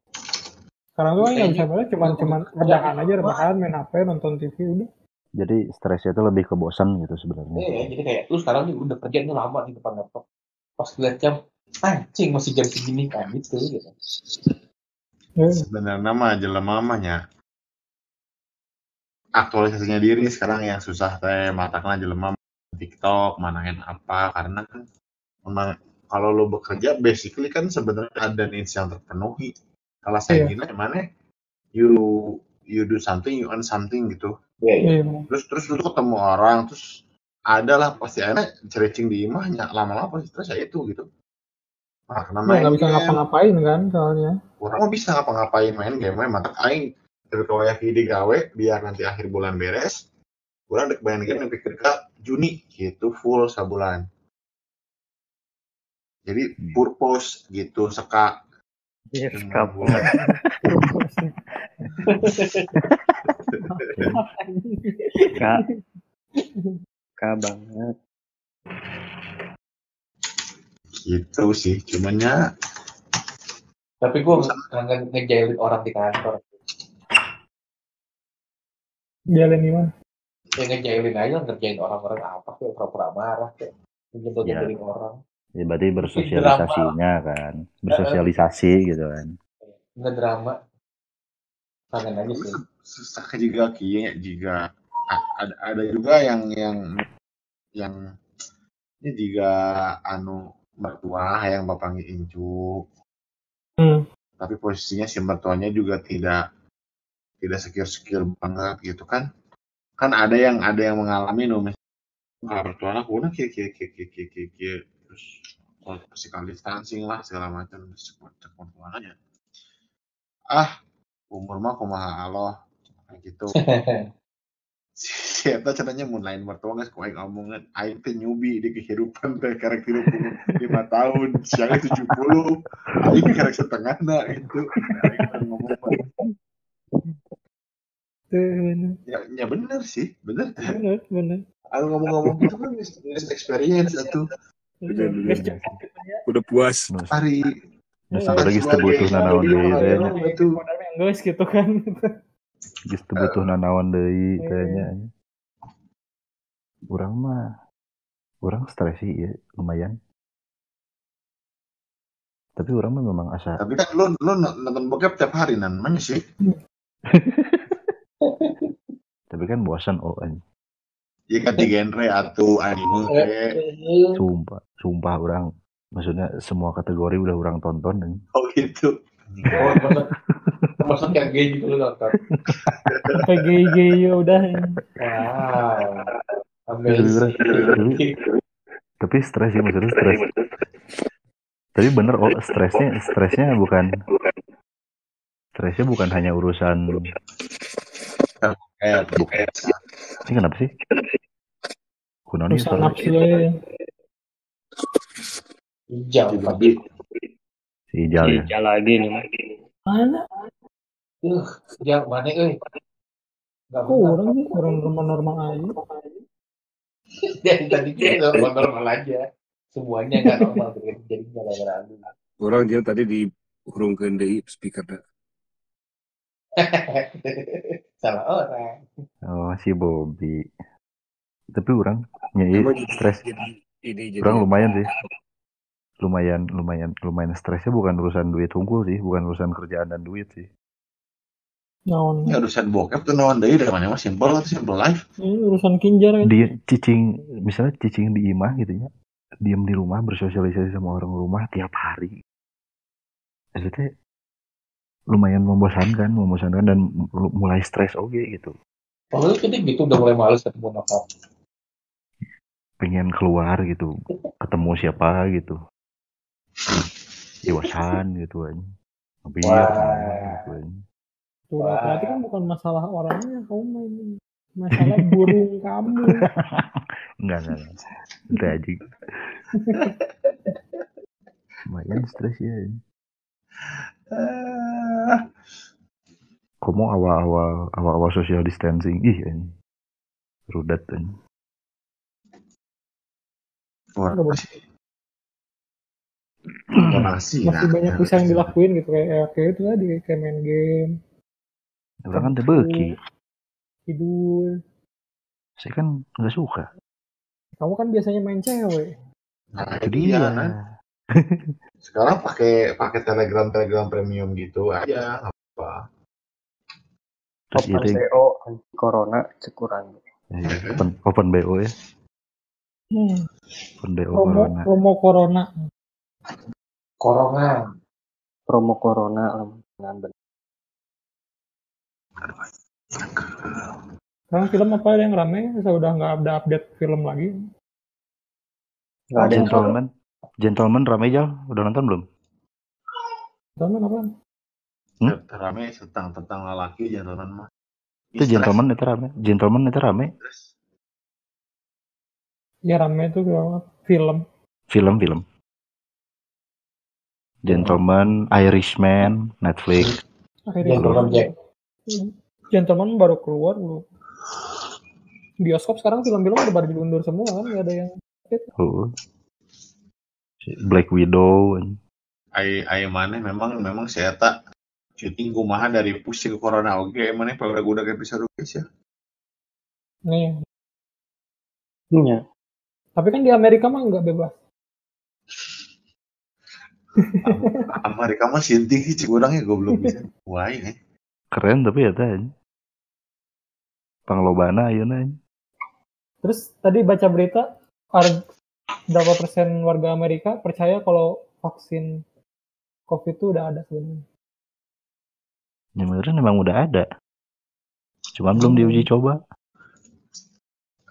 C: Sekarang tuh kan nggak bisa banget, cuman cuman rebahan aja, rebahan, main HP, nonton TV, udah.
B: Jadi stresnya itu lebih ke bosan gitu sebenarnya.
A: eh jadi kayak lu sekarang nih udah kerja nih lama di depan laptop. Pas lihat jam anjing masih jam segini kan gitu gitu.
C: Ya,
D: Sebenarnya mah jelema mah nya aktualisasinya diri sekarang yang susah teh matakna jelema. TikTok manahin apa karena kan memang kalau lo bekerja basically kan sebenarnya ada needs yang terpenuhi kalau saya
C: Iya.
D: gini mana you you do something you earn something gitu
A: ya ya
C: iya.
D: terus terus lu ketemu orang terus ada lah pasti ada cerecing di imahnya lama-lama pasti stres ya itu gitu nah, karena
C: Ya,
D: main
C: nggak bisa
D: game,
C: ngapa-ngapain kan soalnya.
D: orang mah bisa ngapa-ngapain main game mah mata aing tapi kalau ya di gawe biar nanti akhir bulan beres Kurang dek bayangkan pikir ke Juni gitu full sabulan. Jadi purpose gitu seka
E: Yes, kapal. Kak. Kak banget.
D: Gitu sih. Cuman ya
A: Tapi gue kangen ngejailin orang di kantor.
C: Jalan gimana?
A: Ya ngejailin aja ngerjain orang-orang apa sih pura-pura marah kayak menjemput
B: Ya.
A: dari orang.
B: Ya, berarti bersosialisasinya kan. Bersosialisasi gitu kan.
A: Ngedrama. Kangen aja sih.
D: susah juga kayaknya juga ada ada juga yang yang yang ini juga anu mertua yang bapaknya incu
C: Hmm.
D: tapi posisinya si mertuanya juga tidak tidak sekir-sekir banget gitu kan kan ada yang ada yang mengalami no misalnya mertua aku kayak kayak kayak kayak kayak kayak kayak terus oh, physical distancing lah segala macam terus mertuanya ah umur mah kumaha Allah kayak gitu. Si Eta caranya mau lain mertua nggak kau ngomongin Aing teh nyubi di kehidupan teh karek umur lima tahun siang tujuh puluh Aing karek setengah nah itu kan ngomong ya, ya bener sih bener.
C: Bener, bener.
D: aku ngomong-ngomong gitu kan experience itu
C: Bener.
F: bener.
C: Guys, cepet gitu ya.
F: Udah puas.
B: Nus,
D: hari
C: Iya.
B: lagi sebutuh nanaon deui teh nya.
D: itu
C: Modalnya guys gitu kan.
B: Geus teu butuh nanaon deui
C: Iya.
B: kayaknya. Urang mah urang stres sih ya lumayan. Tapi orang mah memang asa
D: tapi kan lu lu nonton bokep tiap hari nan mana sih
B: tapi kan bosan oh anjing.
D: Ya ganti genre atau anime kayak
B: sumpah sumpah orang maksudnya semua kategori udah orang tonton dan
D: oh gitu
A: Oh, maksud, maksud yang gay gitu lu nonton.
C: Sampai gay-gay ya udah.
A: Wow.
B: tapi,
A: Amazing.
B: tapi, tapi stres sih maksudnya stres tapi bener oh stresnya stresnya bukan stresnya bukan hanya urusan
D: kayak kayak
B: ini kenapa sih
C: nafsu ya.
A: Hijau.
D: tapi
B: si Ijal ya
E: Ija lagi nih. mah.
C: Mana?
A: Uh, hijau mana euy? Enggak
C: Kok orang nih orang normal-normal aja.
A: Dari tadi kita normal aja. Semuanya nggak normal jadi gara-gara.
F: Orang dia tadi di hurungkeun deui speaker
A: Salah orang.
B: oh si Bobby. Tapi orang nyai
F: jadi-
B: stres.
F: jadi ini jadi
B: orang lumayan sih. lumayan lumayan lumayan stresnya bukan urusan duit unggul sih bukan urusan kerjaan dan duit sih.
C: Naon.
D: ya urusan bokep tuh nawan deui dari mana mah simple atau simple life.
C: Ini urusan kinjar kan.
B: dia cicing misalnya cicing di imah gitu ya. Diam di rumah bersosialisasi sama orang rumah tiap hari. Maksudnya lumayan membosankan membosankan dan mu- mulai stres oke gitu
A: Kalau lu jadi gitu udah mulai males ketemu nakal.
B: pengen keluar gitu ketemu siapa gitu iwasan gitu aja Ngopi
A: Wah.
B: gitu aja.
C: Tuh, berarti kan bukan masalah orangnya kamu main. Masalah burung kamu.
B: enggak enggak enggak Udah aja lumayan stres ya
D: Ah,
B: kamu awal-awal awal-awal social distancing. Ih anjing. rudat
D: wah,
C: Nggak boleh.
D: donasi
C: Masih banyak bisa yang dilakuin gitu kayak kayak itu tadi kayak main game,
B: orang kan tebeki
C: tidur.
B: saya kan nggak suka.
C: Kamu kan biasanya main cewek.
D: nah,
B: itu
D: itu dia
B: dia.
D: kan sekarang pakai pakai telegram telegram premium gitu aja nggak apa
E: Open BO anti corona cekurang.
B: eh, open, open bo ya
C: Hmm.
B: open bo
C: Promo
B: corona
C: promo corona.
A: Corona.
E: Promo corona dengan benar.
C: Sekarang film apa yang rame? Saya udah nggak ada update film lagi.
E: Nggak ada yang
B: gentleman gentleman ramai jal udah nonton belum
C: Film apa?
B: Hmm?
D: rame tentang tentang lelaki jangan mah
B: itu gentleman itu rame gentleman itu rame
C: Ya rame tuh kayak film.
B: Film-film. Gentleman, Irishman, Netflix.
C: Akhirnya
A: Gentleman Jack.
C: Hmm. Gentleman baru keluar belum. Bioskop sekarang film-film udah pada diundur semua kan, nggak ada yang
B: Oh. Black Widow.
D: Ai ai mana memang memang saya tak syuting kumaha dari pusing ke corona oke mana pada udah kayak bisa guys ya.
C: nih.
E: Iya.
C: Tapi kan di Amerika mah nggak bebas.
D: Amerika mah sinting sih urang ya gue belum bisa. Wah ini.
B: Keren tapi ya tanya. Panglobana ayeuna.
C: Terus tadi baca berita berapa persen warga Amerika percaya kalau vaksin COVID itu udah ada sebenarnya.
B: Ya beneran emang udah ada. Cuman belum diuji coba.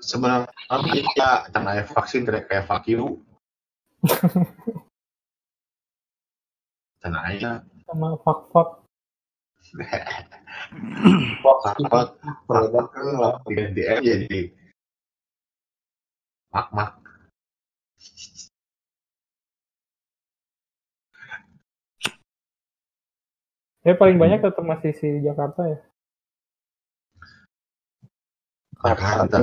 D: Sebenarnya ya karena vaksin kayak kayak you. Karena aja
C: Sama fak-fak.
D: fuck produk kan lah diganti aja jadi mak mak
C: Ya paling banyak tetap masih si Jakarta ya.
D: Jakarta.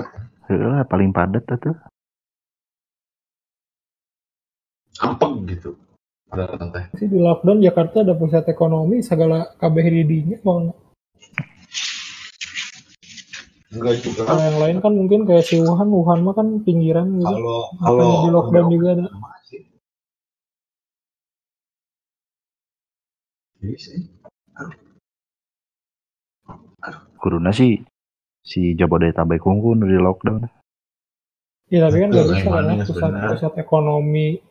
B: Heeh, paling padat tuh.
D: Ampeg gitu.
C: Sih di lockdown Jakarta ada pusat ekonomi segala kabeh di dinya kalau
D: Enggak juga.
C: kalau yang lain kan mungkin kayak si Wuhan, Wuhan mah kan pinggiran gitu.
D: Kalau kalau
C: di lockdown juga ada.
D: masih. Iya sih.
B: Kuruna sih si Jabodetabek unggul di lockdown.
C: Ya tapi kan nggak bisa karena pusat pusat ekonomi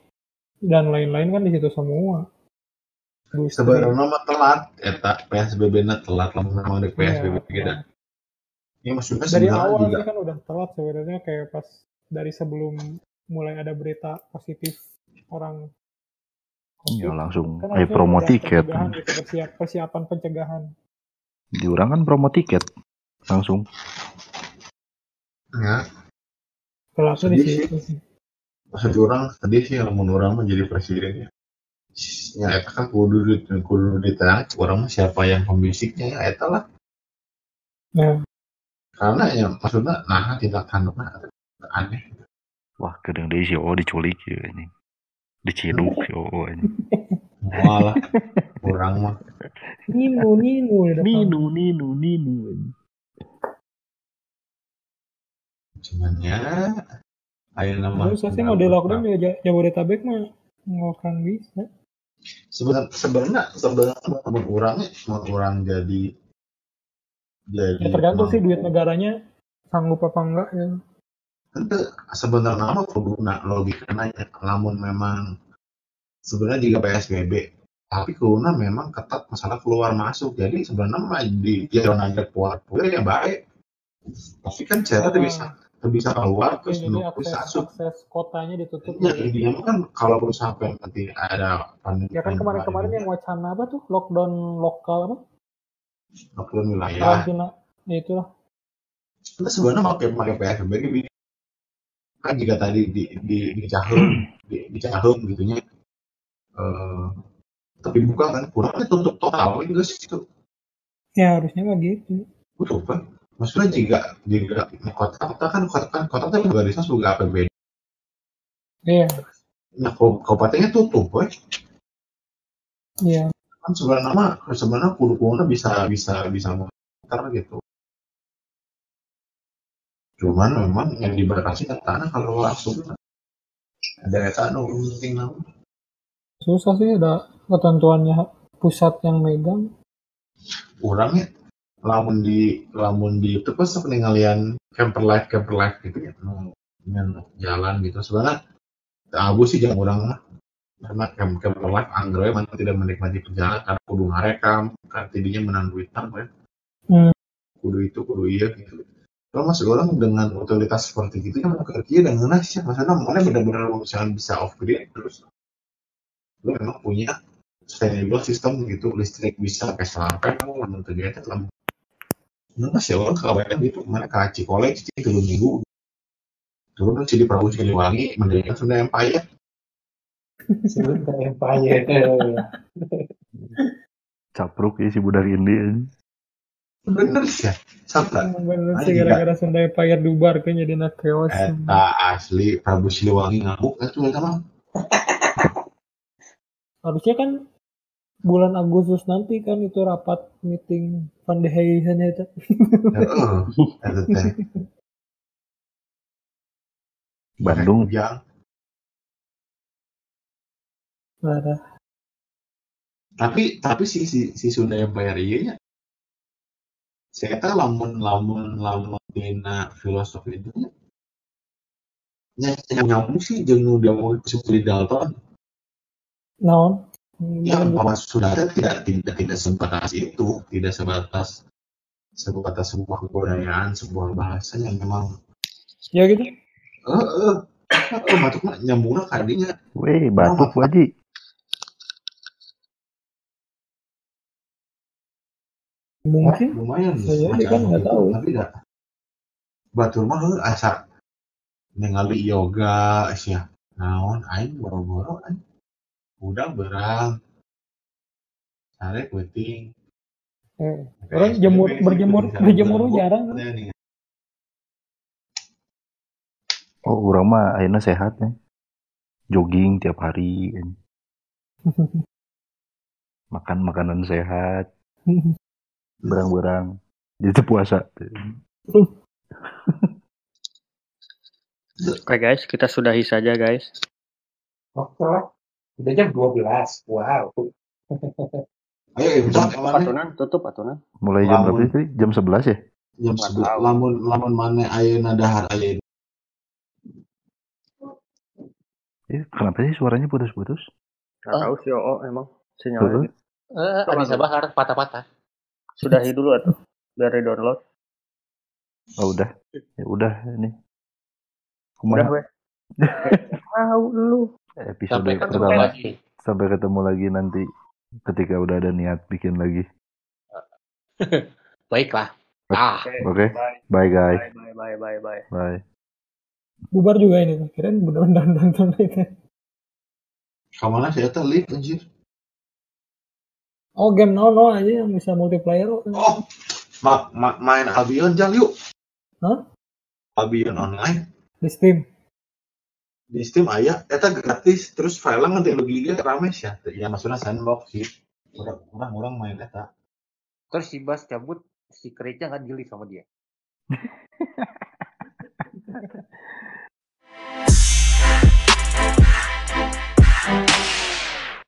C: dan lain-lain kan di situ semua.
D: Sebenarnya mah telat, eta PSBB na telat lamun memang ada PSBB
C: Iya,
D: gitu. Ini maksudnya
C: dari awal
D: juga
C: kan udah telat sebenarnya kayak pas dari sebelum mulai ada berita positif orang
B: Ya langsung
C: kan
B: eh promo tiket.
C: gitu, persiap- persiapan pencegahan.
B: Di orang kan promo tiket langsung.
D: ya,
C: Telatnya di
D: Sedih sih. maksud orang sedih sih lamun orang mah jadi presiden ya. Ya, eta kan kudu di kudu diterang orang siapa yang pembisiknya ya eta lah.
C: Nah,
D: Karena ya maksudnya nah tidak tanduknya aneh.
B: Wah, kadang dia si O diculik ya ini. Diciduk si O ini.
D: Malah orang mah
C: Ninu, Ninu. depan.
B: Ninu, ninu, ninu.
D: cuman ya ayo nama
C: Terus sih mau di lockdown ya Ja- Jabodetabek mah nggak akan bisa.
D: sebenarnya sebenarnya sebenarnya mau orang jadi jadi
C: Ya tergantung
D: mau-
C: sih duit negaranya sanggup apa enggak ya.
D: Ente sebenarnya nama kuduna logikanya lamun memang sebenarnya juga PSBB tapi kuduna memang ketat masalah keluar masuk. Jadi sebenarnya mah di jalan aja kuat ya baik. Tapi kan cara tuh bisa tuh bisa keluar terus menunggu masuk.
C: akses kotanya ditutup.
D: ya intinya mah kan kalau sampai nanti ada pandemi
C: Ya kan kemarin-kemarin yang wacana apa tuh? Lockdown lokal apa?
D: Lockdown wilayah
C: Karantina. Ya itulah.
D: itu sebenarnya pakai pakai PSBB gitu. kan jika tadi di di di Cahum di, di Cahum gitunya eh tapi bukan kan kurangnya tutup total itu situ
C: Ya harusnya mah gitu.
D: tutup kan maksudnya jika jika kota kota kan kota kan kota kan juga bisa juga APBD
C: Iya,
D: nah kabupatennya tutup boy
C: iya.
D: Kan sebenarnya mah sebenarnya kudu kudu bisa bisa bisa muter gitu. Cuman memang yang dibatasi kan tanah kalau langsung. Ada eta anu penting nama.
C: Susah sih ada ketentuannya pusat yang megang.
D: orangnya lamun di lamun di itu seperti ngalian camper life camper life gitu ya. Nu dengan jalan gitu. Sebenarnya abu sih jangan orang mah karena camp camper life anggrek mana tidak menikmati perjalanan karena kudu ngarekam kan tidinya menang duitan kan
C: Hmm.
D: kudu itu kudu iya gitu. Kalau masuk orang dengan utilitas seperti gitu ya mau kerja dan ngenas sih maksudnya mana benar-benar misalnya bisa off grid terus lu memang punya sustainable system gitu listrik bisa kayak sampai kamu menurut dia itu telah Nah, sih orang kawan gitu mana ke Cikole cici dulu minggu turun si di Prabu Siliwangi mendirikan Sunda Empire
A: Sunda Empire.
B: Capruk ya si budak ini. anjing.
D: bener sih ya Sabta
C: Bener sih gara-gara Sunda Empire dubar kan jadi nak chaos.
D: Eta asli Prabu Siliwangi ngabuk itu eta mah
C: Harusnya kan bulan Agustus nanti kan itu rapat meeting Van de itu.
B: Bandung
D: Yang
C: Nah,
D: tapi tapi si si, si Sunda Empire ieu nya saya tahu lamun lamun lamun dina filosofi itu nya nya nya nyambung sih jeung nu dia mau seperti Dalton
C: naon?
D: ya bahwa Sunda teh tidak tidak tidak sebatas itu tidak sebatas sebatas sebuah kebudayaan sebuah bahasa yang memang
C: Ya gitu.
D: eh eh eh batuk mah nyambungna ka dinya
B: Weh, batuk waji.
C: Mungkin.
D: lumayan
C: Saya kan nggak
D: gitu.
C: tahu.
D: tapi enggak batur mah heuh asa ningali yoga sia naon aing boro-boro aing udah berang sare penting
C: Eh, orang jemur berjemur berjemur jarang kan.
B: Oh, orang mah akhirnya sehat ya. Jogging tiap hari. Makan makanan sehat, berang-berang. Jadi puasa.
E: Oke guys, kita sudahi saja guys.
A: Oke lah. Udah jam 12. Wow.
D: ayo
E: atunan, tutup atunan.
B: Mulai jam
D: Lamun.
B: berapa sih? Jam 11 ya?
D: jam
E: Nggak
D: sebelas
E: tahu.
D: lamun lamun mana ayeuna dahar ayeuna
B: Eh, kenapa sih suaranya putus-putus?
E: Gak
A: Ah.
E: tahu sih oh emang
B: Heeh.
E: sinyalnya.
A: Eh, Anissa Bahar patah-patah.
E: Sudahi dulu atuh. Dari download.
B: Oh, udah. Ya udah ini.
E: Udah
B: Kumaha
E: weh. Tahu lu.
B: episode
A: Sampai ketemu
B: pertama.
A: lagi.
B: Sampai ketemu lagi nanti ketika udah ada niat bikin lagi.
A: Baiklah. Ah.
B: Oke.
E: Bye.
B: Bye guys.
E: Bye bye bye bye.
B: Bye.
C: Bubar juga ini. Kirain bener-bener nonton itu.
D: ke mana saya teh live anjir
C: Oh game no no aja yang bisa multiplayer.
D: oh ma ma main Albion jal yuk
C: Hah?
D: Albion online
C: Di Steam.
D: di Steam aya eta gratis terus file nanti lu giga rame sih ya ya maksudnya sandbox sih orang orang orang main eta
A: Terus si Bas cabut, secretnya nggak jeli sama dia.